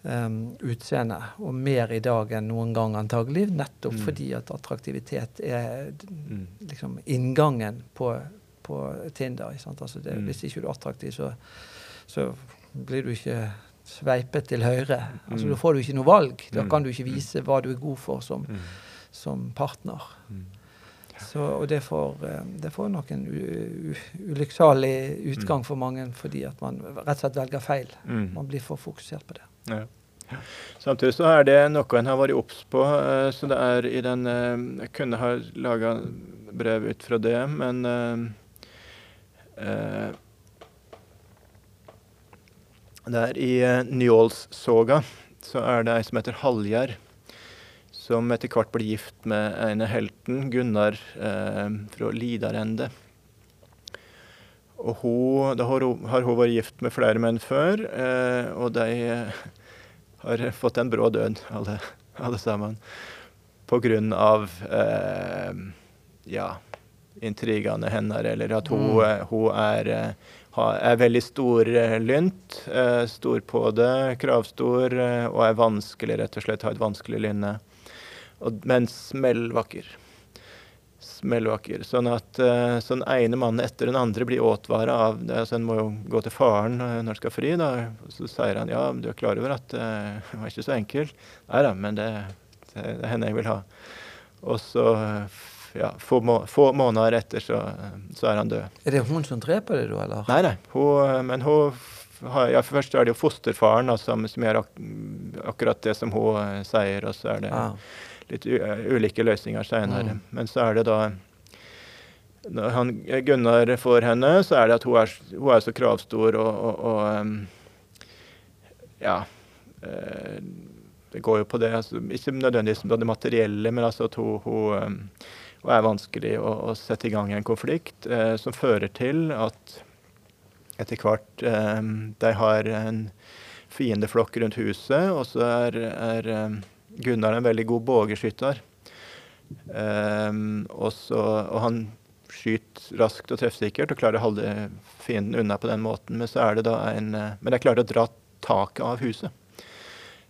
um, utseende, og mer i dag enn noen gang antagelig, nettopp Mm. fordi at attraktivitet er Mm. liksom inngangen på, på Tinder. Altså det, Mm. Hvis ikke du er attraktiv, så, så blir du ikke sveipet til høyre. Altså Mm. Da får du ikke noe valg. Da Mm. kan du ikke vise hva du er god for som, Mm. som partner. Mm. Så, og det får, eh, det får nok en ulykksalig utgang for mange fordi at man rett og slett velger feil. Man blir for fokusert på det. Ja. Samtidig så er det noe en har vært obs på. eh, Så det er i den eh, Jeg kunne ha laga brev ut fra det, men eh, eh, Det er i uh, Njålssoga så er det ei som heter Hallgjerd, som etter hvert blir gift med ene helten, Gunnar eh, fra Lidarende. Og hun, da har hun, har hun vært gift med flere menn før, eh, og de eh, har fått en brå død, alle, alle sammen. På grunn av eh, ja, intrigene hennes, eller at hun, Mm. eh, hun er, eh, er veldig storlynt. Storpåde, stor på det, kravstor, eh, og er vanskelig, rett og slett, har et vanskelig lynne. Men smellvakker. Smellvakker. Sånn at så den ene mannen etter den andre blir åtvara av det. Altså, en må jo gå til faren eh, når en skal fri. da, Så sier han ja, du er klar over at eh, det var ikke så enkelt. Nei da, men det, det, er henne jeg vil ha. Og så, eh, ja, få, må, få måneder etter, så, eh, så er han død. Er det hun som dreper det, da? eller? Nei, nei. Hun, eh, men hun har, ja, Først er det jo fosterfaren da, som, som gjør ak akkurat det som hun eh, sier, og så er det ah. litt eh, ulike løsninger seinere. Mm. Men så er det da Når han, Gunnar får henne, så er det at hun er, hun er så kravstor og, og, og Ja. eh, det går jo på det. Altså, ikke nødvendigvis på det materielle, men altså at hun, hun, hun er vanskelig å, å sette i gang en konflikt eh, som fører til at etter hvert eh, de har en fiendeflokk rundt huset, og så er, er Gunnar er en veldig god bågeskytter. Eh, og, så, og han skyter raskt og treffsikkert og klarer å holde fienden unna på den måten. Men så er det da en eh, Men de klarer å dra taket av huset.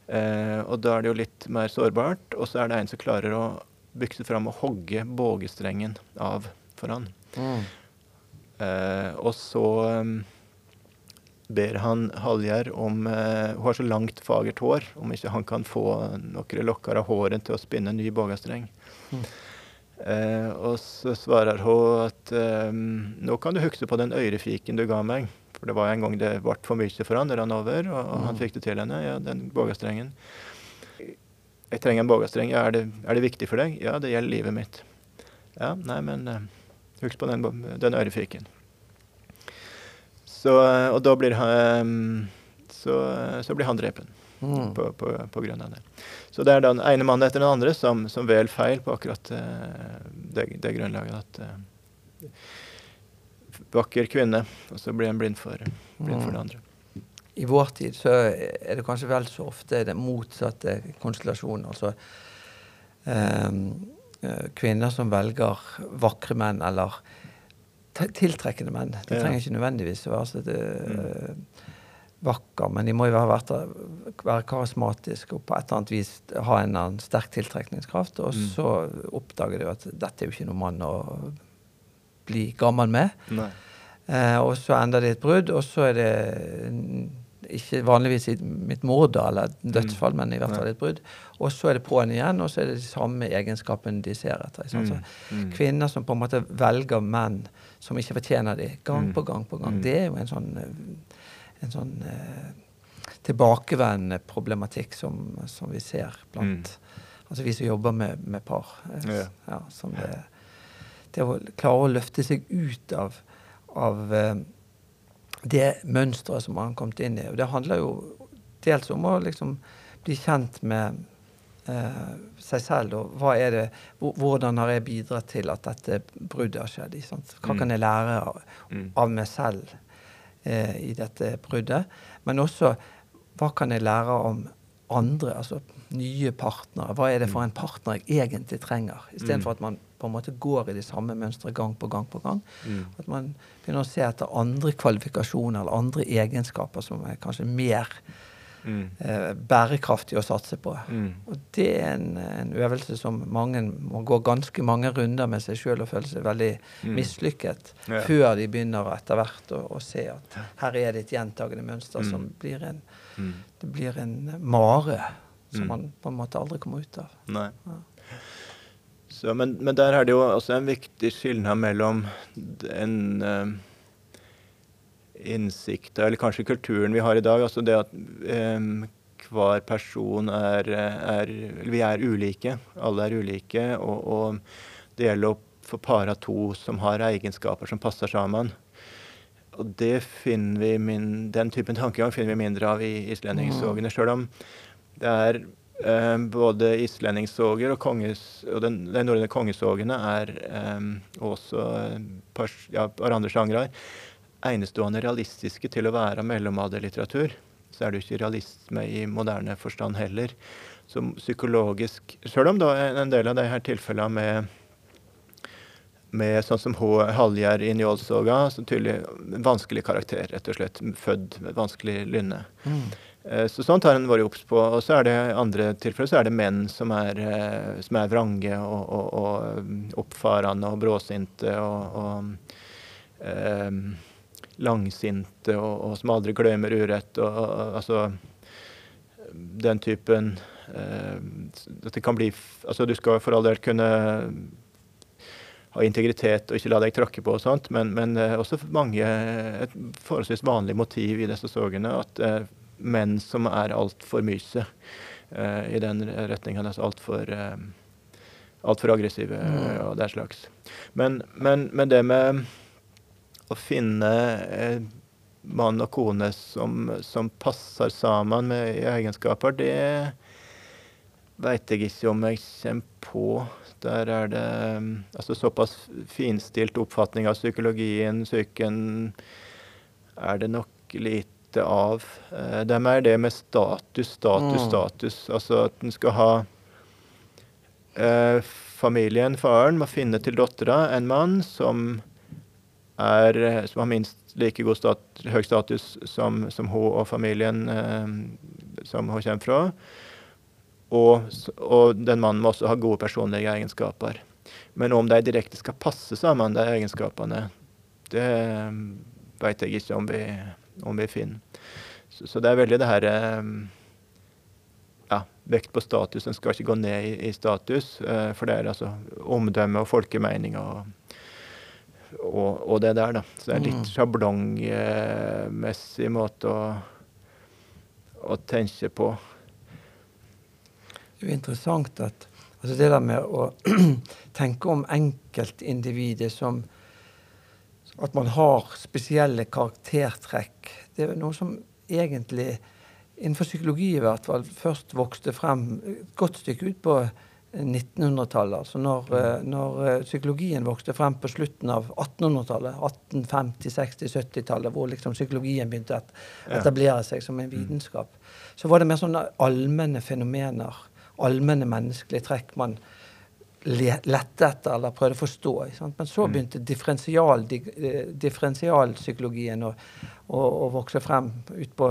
Eh, og da er det jo litt mer sårbart. Og så er det en som klarer å bykse fram og hogge bågestrengen av for han. Mm. Eh, og så um, ber han Hallgjerd om eh, Hun har så langt, fagert hår, om ikke han kan få noen lokker av håret til å spinne en ny bågestreng. Mm. Eh, og så svarer hun at eh, nå kan du huske på den ørefiken du ga meg. For det var en gang det ble for mye for han, det rant over, og, og han Mm. fikk det til henne. Ja, den bågastrengen. Jeg trenger en bogastreng. Ja, er, det, er det viktig for deg? Ja, det gjelder livet mitt. Ja, nei, men uh, husk på den, den ørefiken. Så, eh, og da blir han så, så blir han drepen Mm. på, på, på grunn av det. Så det er den ene mannen etter den andre som, som vel feil på akkurat uh, det, det grunnlaget at uh, Vakker kvinne, og så blir en blind for, blind for det Mm. andre. I vår tid så er det kanskje vel så ofte den motsatte konstellasjonen. Altså ehm, eh, kvinner som velger vakre menn eller tiltrekkende menn. De trenger ikke nødvendigvis å være så det, vakker, men de må jo være, være, karismatiske og på et eller annet vis ha en eller annen sterk tiltrekningskraft. Og Mm. så oppdager de at dette er jo ikke noen mann å bli gammel med. Eh, og så ender det i et brudd, og så er det ikke vanligvis i mitt mord eller dødsfall, mm. men i hvert fall et brudd. Og så er det på'n igjen, og så er det de samme egenskapene de ser etter. Så mm. Kvinner som på en måte velger menn som ikke fortjener dem, gang mm. på gang på gang. Mm. Det er jo en sånn, en sånn uh, tilbakevendende problematikk som, som, vi ser blant mm. Altså vi som jobber med, med par. Uh, ja. Det, det å klare å løfte seg ut av, av uh, det mønsteret som man har kommet inn i. Og det handler jo dels om å liksom bli kjent med eh, seg selv. Og hva er det, hvordan har jeg bidratt til at dette bruddet har skjedd? Hva mm. kan jeg lære av, mm. av meg selv eh, i dette bruddet? Men også hva kan jeg lære om andre, altså nye partnere? Hva er det for mm. en partner jeg egentlig trenger? Istedenfor at man på en måte går i de samme mønstre gang på gang på gang. Mm. At man begynner å se etter andre kvalifikasjoner eller andre egenskaper som er kanskje mer mm. eh, bærekraftig å satse på. Mm. Og det er en, en, øvelse som mange må gå ganske mange runder med seg sjøl og føle seg veldig mm. mislykket ja. før de begynner etter hvert å, å, se at her er det et gjentagende mønster mm. som blir en, mm. det blir en mare som man på en måte aldri kommer ut av. Nei. Ja. Så, men, men, der er det jo også en viktig skilnad mellom en uh, innsikt, eller kanskje kulturen vi har i dag. Altså det at um, hver person er, er, Vi er ulike. Alle er ulike. Og, og det gjelder å få para to som har egenskaper som passer sammen. Og det finner vi min, den typen tankegang finner vi mindre av i islendingssogene. Sjøl om det er Eh, både islendingssoger og, konges, og den, de norrøne kongesågene er eh, også pers, ja, andre sjangre enestående realistiske til å være mellomalderlitteratur. Så er det ikke realisme i moderne forstand heller. Som psykologisk Sjøl om da en del av de her tilfellene med med sånn som. Hallgjerd i Njålsoga, så tydelig vanskelig karakter, rett og slett. Født med vanskelig lynne. Mm. Eh, så sånt har en vært obs på. Og så er det andre tilfeller så er det menn som er, eh, som er vrange og, og, og, oppfarende og bråsinte og, og um, langsinte og, som aldri glemmer urett. Og, altså den typen At det kan bli Altså du skal for all del kunne ha integritet og ikke la deg tråkke på og sånt, men, men også mange et forholdsvis vanlig motiv i disse sorgene at eh, menn som er altfor myse uh, i den retninga. Altså altfor uh, alt for aggressive mm. og den slags. Men, men, men, det med å finne uh, mann og kone som, som, passer sammen med egenskaper, det veit jeg ikke om jeg kommer på. Der er det altså såpass finstilt oppfatning av psykologien, psyken, er det nok lite lite av. Eh, det er mer det med status, status, mm. status. Altså at en skal ha eh, Familien, faren, må finne til dattera en mann som, er, som har minst like god stat, høy status som, som hun og familien eh, som hun kommer fra. Og, og, den mannen må også ha gode personlige egenskaper. Men om de direkte skal passe sammen, de egenskapene, det eh, veit jeg ikke om vi om vi finner. Så, så, det er veldig det her ehm, ja, Vekt på status. En skal ikke gå ned i, i status, uh, for det er altså omdømme og folkemening og, og, og, det der, da. Så det er litt mm. sjablongmessig måte å, å tenke på. Det er jo interessant at altså det der med å tenke om enkeltindividet som at man har spesielle karaktertrekk. Det er noe som egentlig innenfor psykologi i hvert fall først vokste frem et godt stykke ut på 1900-tallet. Altså når. Eh, når, eh, psykologien vokste frem på slutten av 1800-tallet, 1850-, 60-, 70-tallet, hvor liksom psykologien begynte å etablere seg som en mm. vitenskap, så var det mer sånne allmenne fenomener, allmenne menneskelige trekk man lette etter eller prøvde å forstå. Men så Mm. begynte differensial, eh, differensialpsykologien å, å, å vokse frem ut på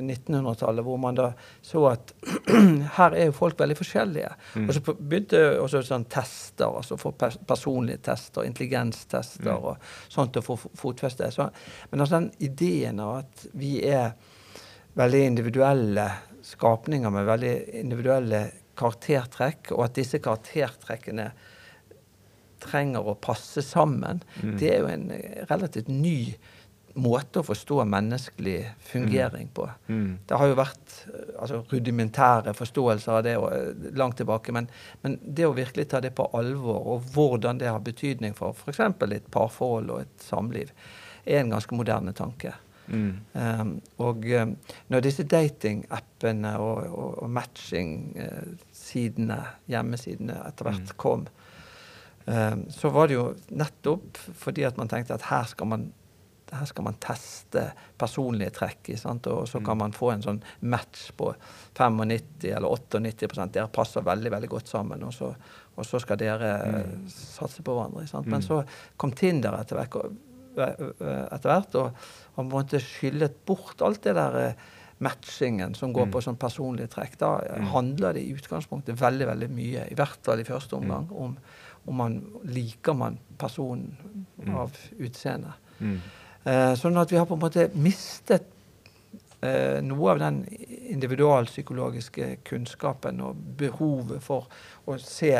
1900-tallet, hvor man da så at her er jo folk veldig forskjellige. Mm. Og så begynte også sånn tester, altså for pers personlige tester, intelligenstester Mm. og sånt å få fotfeste. Så, men altså den ideen av at vi er veldig individuelle skapninger med veldig individuelle karaktertrekk, og at disse karaktertrekkene trenger å passe sammen, Mm. det er jo en eh, relativt ny måte å forstå menneskelig fungering på. Mm. Det har jo vært eh, altså, rudimentære forståelser av det og, eh, langt tilbake, men, men det å virkelig ta det på alvor, og hvordan det har betydning for f.eks. et parforhold og et samliv, er en ganske moderne tanke. Mm. Um, og når disse datingappene og, og, og matching-sidene, hjemmesidene, etter hvert Mm. kom, um, så var det jo nettopp fordi at man tenkte at her skal man, her skal man teste personlige trekk. Sant? Og så kan Mm. man få en sånn match på 95 eller 98% Dere passer veldig veldig godt sammen. Og så, og så skal dere Mm. satse på hverandre. Sant? Men så kom Tinder etter hvert. og- og han måtte skyllet bort alt det der eh, matchingen som går Mm. på sånn personlige trekk. Da Mm. handler det i utgangspunktet veldig veldig mye, i hvert fall i første Mm. omgang, om, om man liker man personen av utseende. Mm. Eh, sånn at vi har på en måte mistet eh, noe av den individualpsykologiske kunnskapen og behovet for å se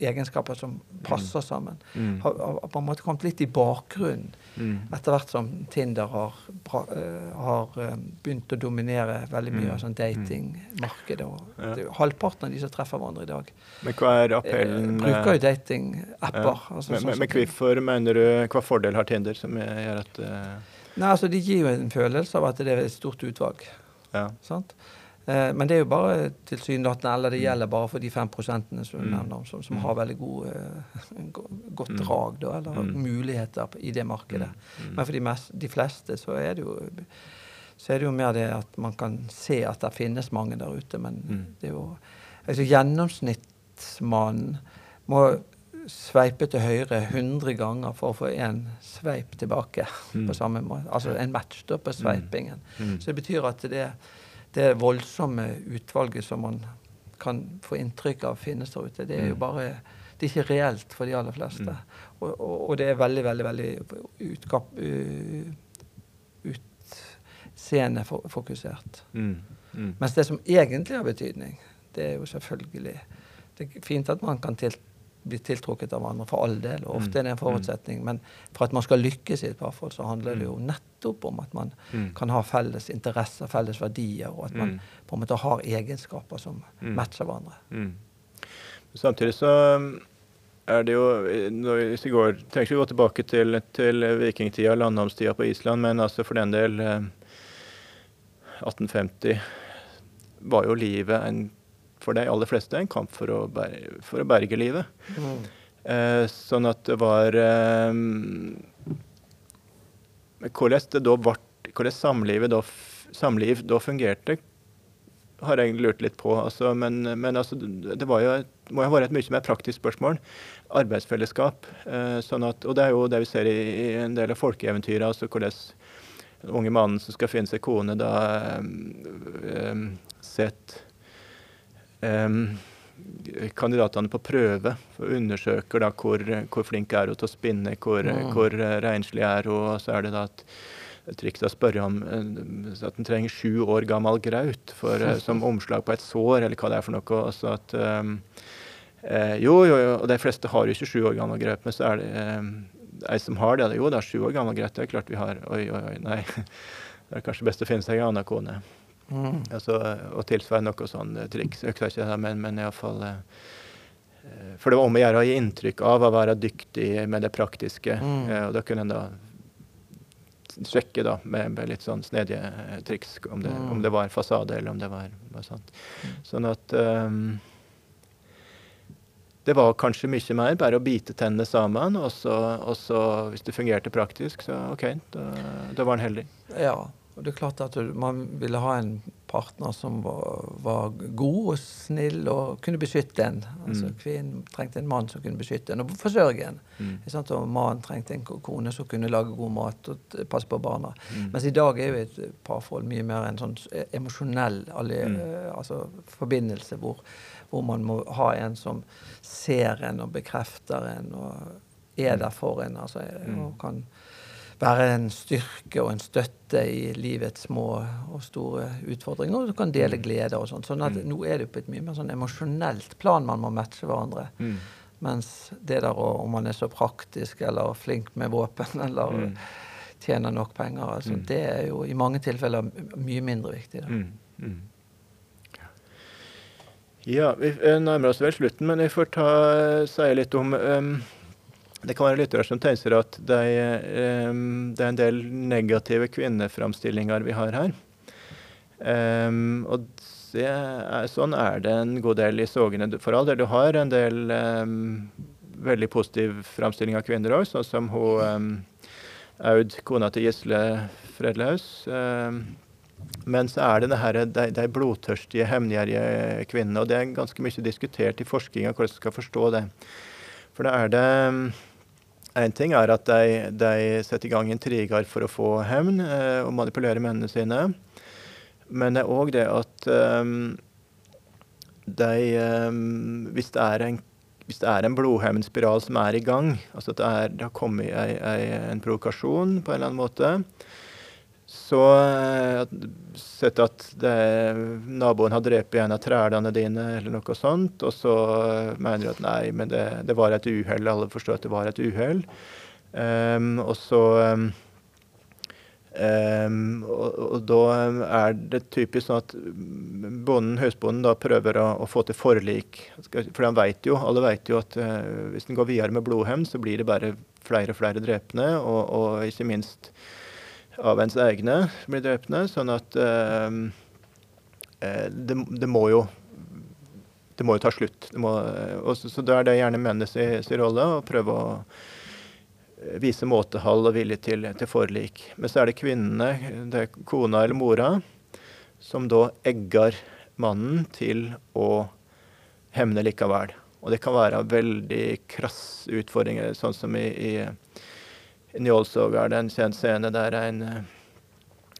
egenskaper som passer sammen. Mm. Har, har på en måte kommet litt i bakgrunnen Mm. etter hvert som Tinder har, eh, har eh, begynt å dominere veldig mye Mm. av sånn datingmarkedet. Ja. halvparten av de som treffer hverandre i dag, Men hva er eh, appellen bruker jo eh, datingapper. ja. Altså, men, sånn men, men hvorfor mener du Hva fordel har Tinder som gjør at uh... Nei, altså De gir jo en følelse av at det er et stort utvalg. Ja. sant? Eh, men det er jo bare tilsynelatende, eller det Mm. gjelder bare for de fem prosentene som du Mm. nevner, som, som Mm. har veldig god, eh, godt drag, da, eller Mm. muligheter i det markedet. Men for de, mest, de fleste så er det jo så er det jo mer det at man kan se at det finnes mange der ute, men Mm. det er jo altså Gjennomsnittsmannen må sveipe til høyre 100 ganger for å få én sveip tilbake. Mm. på samme måte. Altså en match da på sveipingen. Så det betyr at det, det voldsomme utvalget som man kan få inntrykk av finnes der ute, det er jo Mm. bare Det er ikke reelt for de aller fleste. Mm. Og, og, og det er veldig, veldig veldig utkap, utseendefokusert. Mm. Mm. Mens det som egentlig har betydning, det er jo selvfølgelig Det er fint at man kan til, bli tiltrukket av andre, for all del. og Ofte Mm. er det en forutsetning. Men for at man skal lykkes i et parforhold, så handler det jo nettopp om at man Mm. kan ha felles interesser, felles verdier, og at man Mm. på en måte har egenskaper som Mm. matcher hverandre. Mm. Samtidig så um, er det jo Hvis vi går, trenger ikke gå tilbake til, til vikingtida, landnamstida på Island, men altså for den del eh, 1850 var jo livet en, for de aller fleste en kamp for å, berge, for å berge livet. Eh, sånn at det var eh, Hvordan det da ble, hvordan samlivet da, samliv da fungerte, har jeg lurt litt på. Altså, men men altså, det var jo, må jo være et mye mer praktisk spørsmål. Arbeidsfellesskap. Eh, sånn at, og det er jo det vi ser i, i en del av folkeeventyra. Altså hvordan den unge mannen som skal finne seg kone, da um, sett um, kandidatene på prøve og undersøker da hvor, hvor flink er hun til å spinne, hvor, Mm. hvor eh, renslig er hun, og så er det da et triks å spørre om eh, at en trenger sju år gammel graut for, eh, som omslag på et sår, eller hva det er for noe. og så at um, eh, Jo, jo, jo, og de fleste har jo ikke sju år gammel graut, men så er det ei som har det. Jo, det er sju år gammel graut, det er klart vi har. Oi, oi, oi, nei. Det er kanskje best å finne seg en anna kone. Mm. Altså, og tilsvarende noe sånn eh, triks. Jeg ikke det, men, men iallfall eh, For det var om å gjøre å gi inntrykk av å være dyktig med det praktiske. Mm. eh, og da kunne en da sjekke da med, med litt sånn snedige eh, triks om det, Mm. om det var fasade eller om det var, var sant. Sånn at um, det var kanskje mye mer bare å bite tennene sammen, og så hvis det fungerte praktisk, så OK, da, da var en heldig. Ja. Og det er klart at man ville ha en partner som var, var, god og snill og kunne beskytte en. Altså mm. Kvinnen trengte en mann som kunne beskytte en og forsørge en. Mm. Og mannen trengte en kone som kunne lage god mat og passe på barna. Mm. Mens i dag er jo et parforhold mye mer en sånn emosjonell mm. altså, forbindelse hvor, hvor, man må ha en som ser en og bekrefter en og er der for en. altså, mm. og kan være en styrke og en støtte i livets små og store utfordringer. Og du kan dele glede gleder og sånn. Sånn at mm. nå er det på et mye mer sånn emosjonelt plan man må matche hverandre. Mm. Mens det der om man er så praktisk eller flink med våpen eller mm. tjener nok penger, altså, mm. det er jo i mange tilfeller mye mindre viktig. Mm. Ja, vi nærmer oss vel slutten, men vi får ta, si litt om um det kan være lyttere som tenker at det er, um, det er en del negative kvinneframstillinger vi har her. Um, og er, sånn er det en god del i sogene. For all del, du har en del um, veldig positiv framstilling av kvinner òg, sånn som hun Aud, kona til Gisle Fredlaus. men så er det de, de blodtørstige, hevngjerrige kvinnene. Og det er ganske mye diskutert i forskninga hvordan man skal forstå det. For da er det Én ting er at de, de, setter i gang intriger for å få hevn eh, og manipulere mennene sine. Men det er òg det at um, de um, hvis, det en, hvis, det er en, blodhevnspiral som er i gang, altså at det, er, det har kommet ei, ei, en provokasjon på en eller annen måte, så uh, sett at det, naboen har drept en av trælene dine, eller noe sånt, og så uh, mener du at nei, men det, det var et uhell. Alle forstår at det var et uhell. Um, og så um, og, og, da er det typisk sånn at bonden, høstbonden da prøver å, å, få til forlik. For han vet jo, alle vet jo at uh, hvis en går videre med blodhevn, så blir det bare flere og flere drepne, og, og ikke minst av ens egne blir drepne. Sånn at eh, det, det, må jo det må jo ta slutt. Må, så, så da er det gjerne mennenes rolle å prøve å vise måtehold og vilje til, til, forlik. Men så er det kvinnene, det er kona eller mora, som da egger mannen til å hemne likevel. Og det kan være veldig krasse utfordringer, sånn som i, i Njålsåga er det en kjent scene der en, en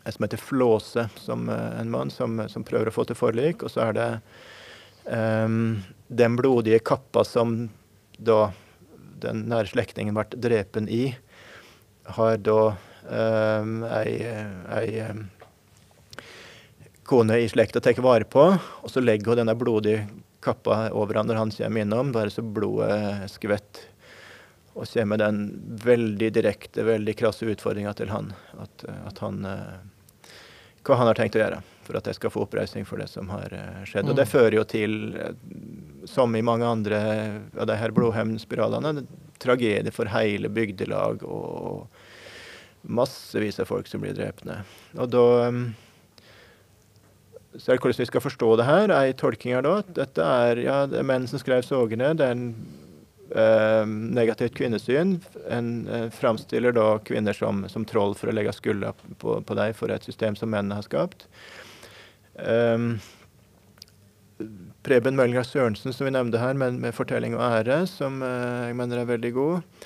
eh, som heter Flåse, som eh, en mann som, som, prøver å få til forlik. Og så er det um, den blodige kappa som da den nære slektningen ble drepen i, har da um, ei, ei um, kone i slekta tar vare på, og så legger hun denne blodige kappa over han når han kommer innom, bare så blodet skvetter og se med den veldig direkte, veldig krasse utfordringa til han. At, at han eh, Hva han har tenkt å gjøre for at jeg skal få oppreisning for det som har eh, skjedd. Mm. Og det fører jo til, eh, som i mange andre av de her blodhevnspiralene, tragedie for hele bygdelag og massevis av folk som blir drepne. Og da så er det hvordan vi skal forstå det her. Ei tolking er da at dette er ja, det er menn som skrev sogene. Det er en negativt kvinnesyn. En eh, framstiller da kvinner som, som, troll for å legge skylda på, på dem for et system som mennene har skapt. Um, Preben Møllinga Sørensen, som vi nevnte her, med, med 'Fortelling og ære', som eh, jeg mener er veldig god.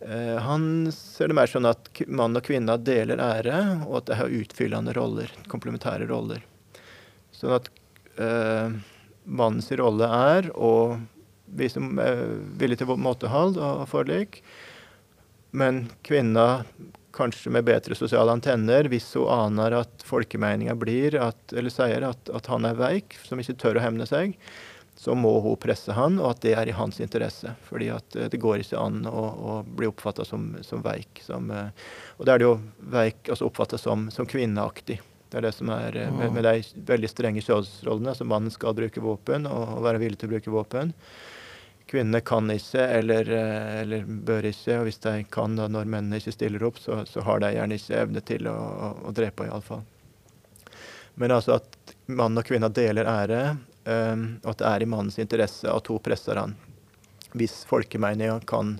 Eh, han ser det mer sånn at mann og kvinne deler ære, og at de har utfyllende roller, komplementære roller. Sånn at eh, mannens rolle er å vi som er villige til måtehold og forlik. Men kvinna kanskje med bedre sosiale antenner, hvis hun aner at folkemeninga blir at, eller sier at, at, han er veik, som ikke tør å hemne seg, så må hun presse han, og at det er i hans interesse. fordi at eh, det går ikke an å, å bli oppfatta som, som, veik. Som, eh, og da er det jo veik altså oppfatta som, som kvinneaktig. Det er det som er eh, med, med de veldig strenge kjønnsrollene. Altså mannen skal bruke våpen og være villig til å bruke våpen. Kvinnene kan ikke eller, eh, eller, bør ikke, og hvis de kan da når mennene ikke stiller opp, så, så har de gjerne ikke evne til å, å, å drepe, iallfall. Men altså at mann og kvinne deler ære, um, og at det er i mannens interesse at to presser han. Hvis folkemeninga kan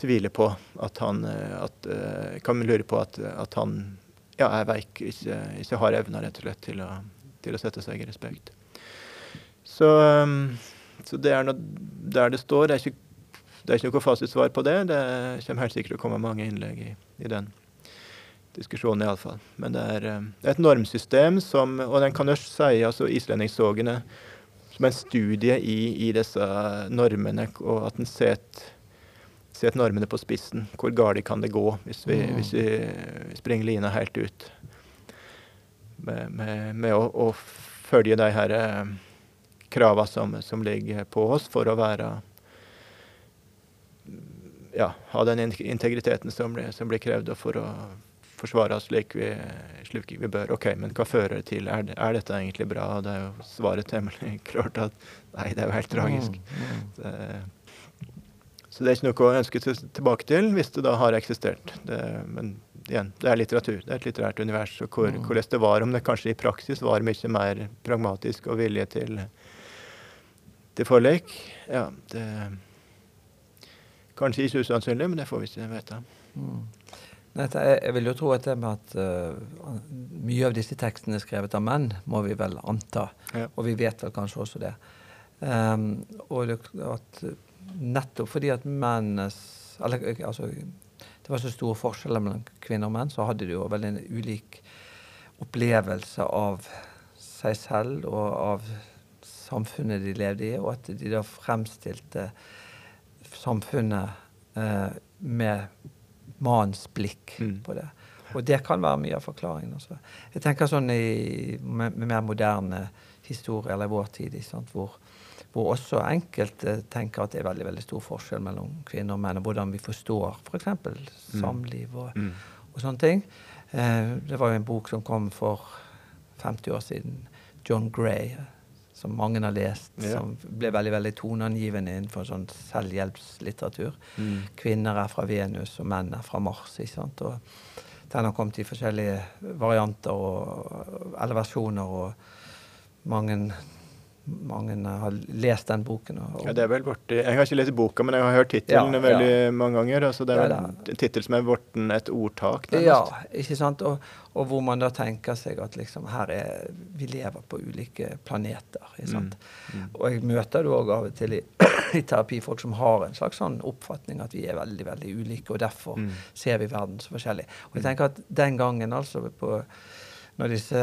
tvile på at han at, uh, Kan lure på at, at, han ja, er veik, ikke, ikke har evner rett og slett til å, til å sette seg i respekt. Så, um, så det er noe der det står. Det er ikke, det er ikke noe fasitsvar på det. Det kommer helt sikkert å komme mange innlegg i, i den diskusjonen, iallfall. Men det er, det er et normsystem som Og den kan jo si, altså islendingssågene, som en studie i, i disse normene, og at en setter set normene på spissen. Hvor galt kan det gå hvis vi, mm. hvis vi springer lina helt ut? Med, med, med å, å, følge de her kravene som, som, ligger på oss for å være Ja, ha den integriteten som som blir krevd for å forsvare oss slik vi, slik vi, bør. OK, men hva fører det til? Er, det, er, dette egentlig bra? Og Det er jo svaret temmelig klart at nei, det er jo helt tragisk. Mm, mm. Det, så det er ikke noe å ønske tilbake til hvis det da har eksistert. Det, men igjen, det er litteratur. Det er et litterært univers. Og hvor, mm. hvordan det var, om det kanskje i praksis var mye mer pragmatisk og vilje til, til forlik, ja, det Kanskje ikke usannsynlig, men det får vi ikke vite. Mm. Jeg vil jo tro at det med at uh, mye av disse tekstene er skrevet av menn, må vi vel anta. Ja. Og vi vet vel kanskje også det. Um, og det, at nettopp fordi at mennes, eller, altså, Det var så store forskjeller mellom kvinner og menn, så hadde de jo veldig en ulik opplevelse av seg selv og av samfunnet de levde i, og at de da fremstilte samfunnet eh, med mannens blikk mm. på det. Og det kan være mye av forklaringen. Også. Jeg tenker sånn i med, med mer moderne historie, eller vår tid, hvor hvor også enkelte tenker at det er veldig veldig stor forskjell mellom kvinner og menn, og hvordan vi forstår f.eks. For mm. samliv og, mm. og, sånne ting. Eh, det var jo en bok som kom for 50 år siden, John Gray, som mange har lest, ja. som ble veldig veldig toneangivende innenfor sånn selvhjelpslitteratur. Mm. Kvinner er fra Venus, og menn er fra Mars. ikke sant? Og den har kommet i forskjellige varianter og, eller versjoner. og mange mange har lest den boken. Og, ja, det er vel borti, Jeg har ikke lest boka, men jeg har hørt tittelen ja, veldig ja. mange ganger. altså Det er en tittel som er blitt et ordtak. Nærmest. Ja, ikke sant? Og, og, hvor man da tenker seg at liksom her er Vi lever på ulike planeter. ikke sant? Mm, mm. Og jeg møter det òg av og til i, i terapi folk som har en slags sånn oppfatning at vi er veldig veldig ulike, og derfor mm. ser vi verden så forskjellig. Og jeg mm. tenker at den gangen, altså på når disse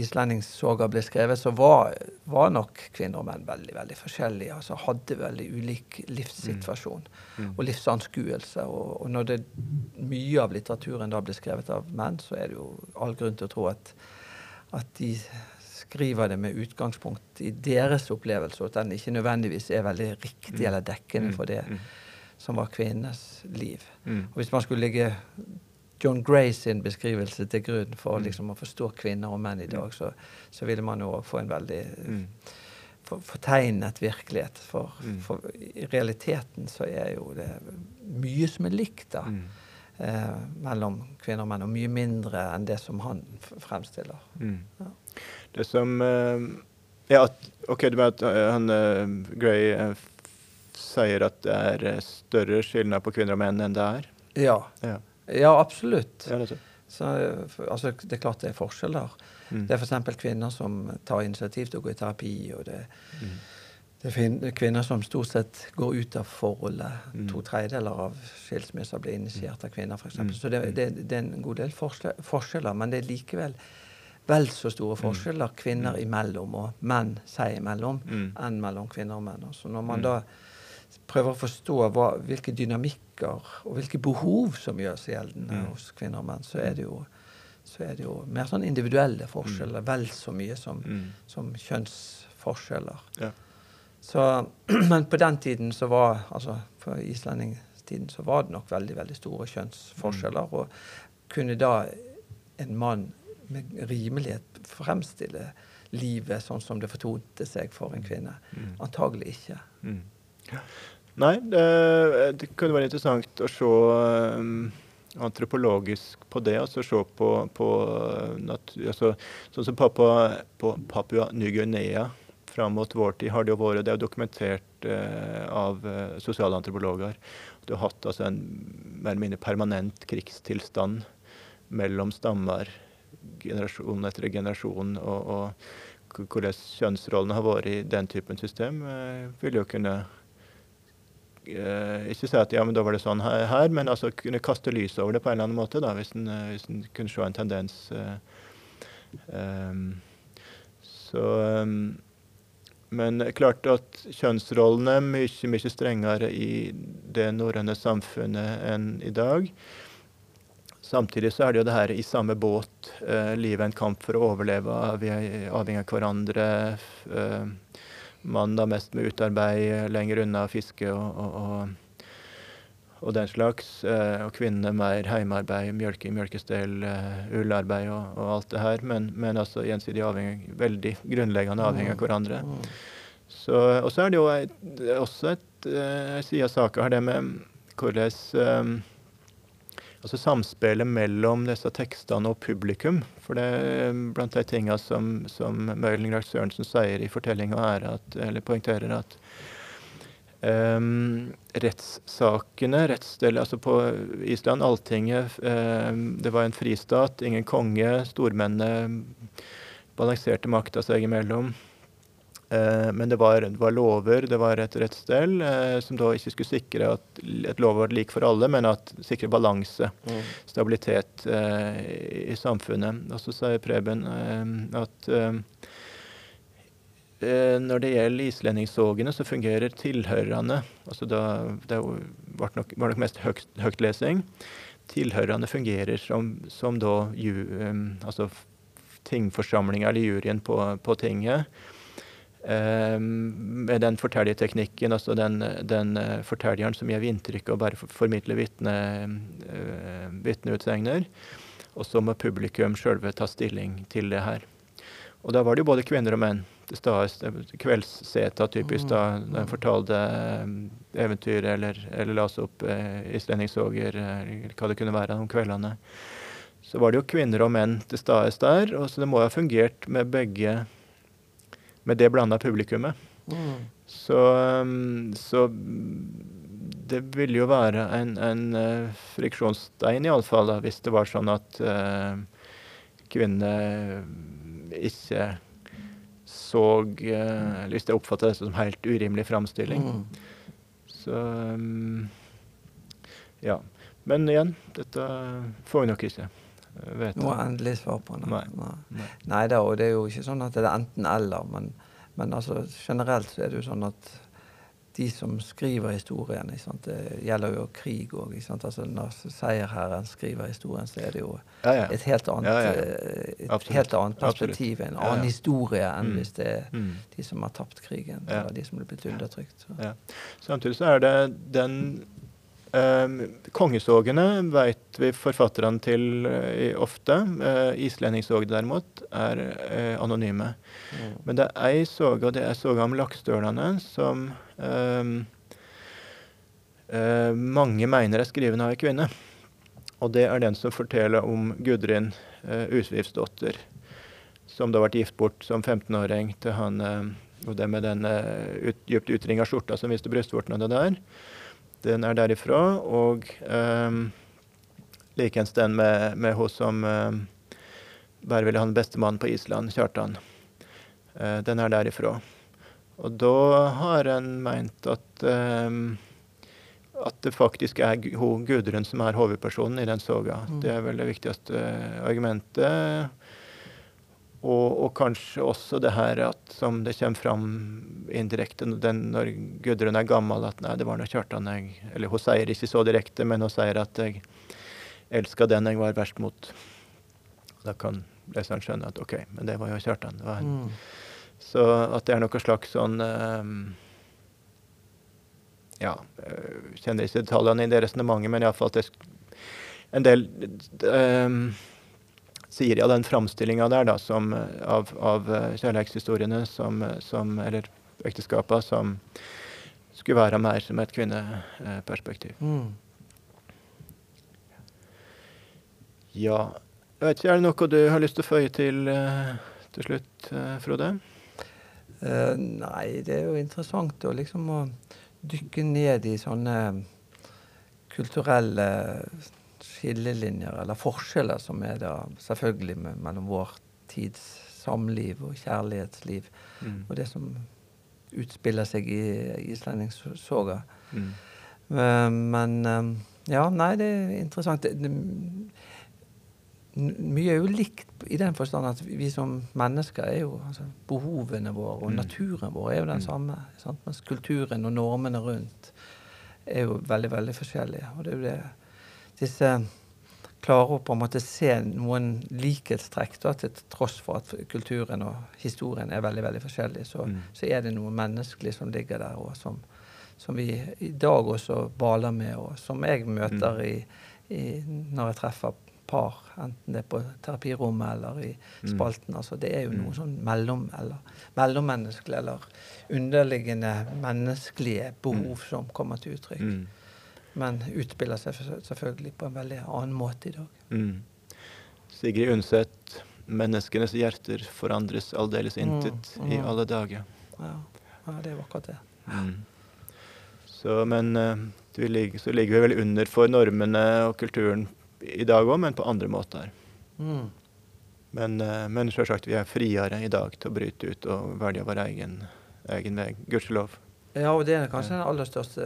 islendingsoga ble skrevet, så var, var, nok kvinner og menn veldig veldig forskjellige. altså Hadde veldig ulik livssituasjon mm. Mm. og livsanskuelse. Og, og, når det, mye av litteraturen da ble skrevet av menn, så er det jo all grunn til å tro at, at de skriver det med utgangspunkt i deres opplevelse, og at den ikke nødvendigvis er veldig riktig mm. eller dekkende mm. for det mm. som var kvinnenes liv. Mm. Og Hvis man skulle legge John Gray sin beskrivelse til grunn for mm. liksom, å forstå kvinner og menn i dag, så, så ville man jo få en veldig mm. for, fortegnet virkelighet. For, mm. for, i realiteten så er jo det mye som er likt da. Mm. Eh, mellom kvinner og menn, og mye mindre enn det som han fremstiller. Mm. Ja. Det som uh, Ja, OK, du mener at uh, han uh, Gray sier at det er større skillnad på kvinner og menn enn det er? Ja. ja. Ja, absolutt. Ja, det, så, altså, det er klart det er forskjeller. Mm. Det er f.eks. kvinner som tar initiativ til å gå i terapi. og det, mm. det er kvinner som stort sett går ut av forholdet. Mm. To tredjedeler av skilsmisser blir initiert av kvinner, f.eks. Mm. Så det, det, det, er en god del forskjeller, men det er likevel vel så store mm. forskjeller kvinner mm. imellom og menn seg imellom enn mellom kvinner og menn. Så når man da prøver å forstå hva, hvilke dynamikker og hvilke behov som gjør seg gjeldende mm. hos kvinner og menn, så er det jo, er det jo mer sånn individuelle forskjeller mm. vel så mye som, mm. som kjønnsforskjeller. Ja. Så, men på den tiden så var altså på islendingstiden så var det nok veldig veldig store kjønnsforskjeller. Mm. Og kunne da en mann med rimelighet fremstille livet sånn som det fortonte seg for en mm. kvinne? Mm. Antagelig ikke. Mm. Nei, det, det, kunne være interessant å se um, antropologisk på det. altså Se på, på altså, Sånn som Papua, på Papua Ny-Guinea fram mot vår tid har det jo vært det er dokumentert uh, av uh, sosialantropologer. Du har hatt altså, en mer eller mindre permanent krigstilstand mellom stammer generasjon etter generasjon, og, og hvordan kjønnsrollene har vært i den typen system, eh, vil jo kunne eh, ikke si at ja, men da var det sånn her, men altså kunne kaste lys over det på en eller annen måte, da, hvis en, eh, hvis en kunne se en tendens. Um, så um, Men klart at kjønnsrollene er mye, mye strengere i det norrøne samfunnet enn i dag. Samtidig så er det jo det her i samme båt. Eh, livet en kamp for å overleve. Vi er avhengig av hverandre. Eh, Mannen da mest med utarbeid, lenger unna fiske og, og, og, og, den slags. Eh, og kvinnene mer heimearbeid, mjølke, mjølkestell, uh, ullarbeid og, og, alt det her. Men, men altså gjensidig avhengig, veldig grunnleggende avhengig av hverandre. Så, og så er det jo også et side av saka her, det med hvordan altså samspillet mellom disse tekstene og publikum. For det blant de tingene som, som Møylen Grach Sørensen sier i fortellinga, er at, eller poengterer at um, rettssakene, rettsdel, Altså på Island, Alltinget, um, det var en fristat, ingen konge. Stormennene balanserte makta seg imellom. Eh, men det var, det var, lover, det var et rettsstell eh, som da ikke skulle sikre at et lov var lik for alle, men at sikre balanse, mm. stabilitet eh, i, samfunnet. Og så sier Preben at når det gjelder islendingssogene, så fungerer tilhørerne altså da, Det var nok, var nok mest høyt, høytlesing. Tilhørerne fungerer som, som da ju, altså tingforsamlinga eller juryen på, på tinget. Ehm, med den fortellerteknikken, altså den, den uh, fortelleren som gir inntrykk og bare formidler uh, vitneutsegner. Og så må publikum sjølve ta stilling til det her. Og da var det jo både kvinner og menn. Kveldsseta typisk, da de mm. fortalte uh, eventyr eller, eller las opp uh, islendingssåger, eller hva det kunne være om kveldene. Så var det jo kvinner og menn til stede der. og Så det må ha fungert med begge med det blanda publikummet. Mm. Så, um, så, det ville jo være en, en uh, friksjonsstein, iallfall, hvis det var sånn at uh, kvinnene ikke så uh, hvis jeg oppfatta det som helt urimelig framstilling. Mm. Så um, Ja. Men igjen, dette får vi nok ikke. Vet Noe endelig svar på. Nei. Nei. Nei. Nei da, og det er jo ikke sånn at det er enten-eller. Men, men altså, generelt så er det jo sånn at de som skriver historien Det gjelder jo krig òg. Altså, når seierherren skriver historien, så er det jo ja, ja. et helt annet, ja, eh, et helt annet perspektiv, en annen historie enn mm. hvis det er mm. de som har tapt krigen, eller de som er blitt undertrykt. Samtidig så er det den Uh, kongesågene vet vi forfatterne til uh, ofte. Uh, Islendingssåg derimot er uh, anonyme. Mm. Men det er ei soge, og det er soga om laksdølene, som ehm, mange mener er skrevet av ei kvinne. Og det er den som forteller om Gudrun uh, Usvivsdotter, som da ble gift bort som 15-åring til han Og det med den ut, dypt utringa skjorta som viste brystvortene og det der. Den er derifra. Og um, likeens den med, med hun som um, bare ville ha den beste mannen på Island, Kjartan. Uh, den er derifra. Og da har en meint at um, at det faktisk er hun Gudrun som er hovedpersonen i den soga. Mm. Det er vel det viktigste argumentet. Og, og, kanskje også det her at som det kommer fram indirekte den, når Gudrun er gammel, at nei, det var nå Kjartan jeg Eller hun sier ikke så direkte, men hun sier at jeg elska den jeg var verst mot. Da kan leseren skjønne at OK, men det var jo Kjartan. Var mm. Så at det er noe slags sånn um, Ja, jeg kjenner ikke detaljene i det resonnementet, men iallfall at det en del um, sier ja, den framstillinga der da, som, av, av eh, kjærlighetshistoriene som, som, eller ekteskapa som skulle være mer som et kvinneperspektiv. Mm. Ja Jeg vet ikke, Er det noe du har lyst til å føye til eh, til slutt, eh, Frode? Uh, nei, det er jo interessant å liksom å dykke ned i sånne kulturelle skillelinjer, eller forskjeller, som er da selvfølgelig med, mellom vår tids samliv og kjærlighetsliv Mm. og det som utspiller seg i islendingssoga. Mm. Eh, Men eh, ja, nei, det er interessant. Det, det, mye er jo likt i den forstand at vi som mennesker er jo altså, Behovene våre og Mm. naturen vår er jo den Mm. samme. Sant? Mens kulturen og normene rundt er jo veldig, veldig forskjellige. Og det er jo det disse klarer å på en måte se noen likhetstrekk, da, til tross for at kulturen og historien er veldig veldig forskjellig, så, Mm. så er det noe menneskelig som ligger der, og som, som vi i dag også baler med, og som jeg møter Mm. i, i, når jeg treffer par, enten det er på terapirommet eller i Mm. spalten. altså Det er jo noe Mm. sånn mellom, eller mellommenneskelig eller underliggende menneskelige behov som kommer til uttrykk. Mm. Men utspiller seg selvfølgelig på en veldig annen måte i dag. Mm. Sigrid Undset, 'Menneskenes hjerter forandres aldeles intet Mm, i mm. alle dager'. Ja, ja det er akkurat det. Mm. Så, men eh, vi ligger, så ligger vi vel under for normene og kulturen i dag òg, men på andre måter. Mm. Men, eh, men selvsagt, vi er friere i dag til å bryte ut og velge vår egen, egen vei. Gudskjelov. Ja, og det er kanskje den aller største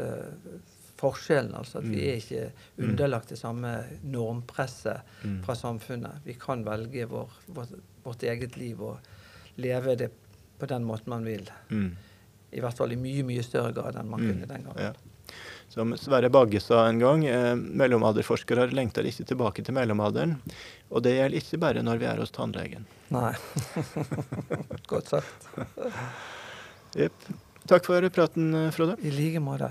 forskjellen. altså At vi Mm. er ikke underlagt det samme normpresset Mm. fra samfunnet. Vi kan velge vår, vårt, vårt eget liv og leve det på den måten man vil. Mm. I hvert fall i mye, mye større grad enn man Mm. kunne den gangen. Ja. Som Sverre Bagge sa en gang, eh, mellomalderforskere lengter ikke tilbake til mellomalderen. Og det gjelder ikke bare når vi er hos tannlegen. Nei. Godt sagt. Jepp. Takk for praten, Frode. I like måte.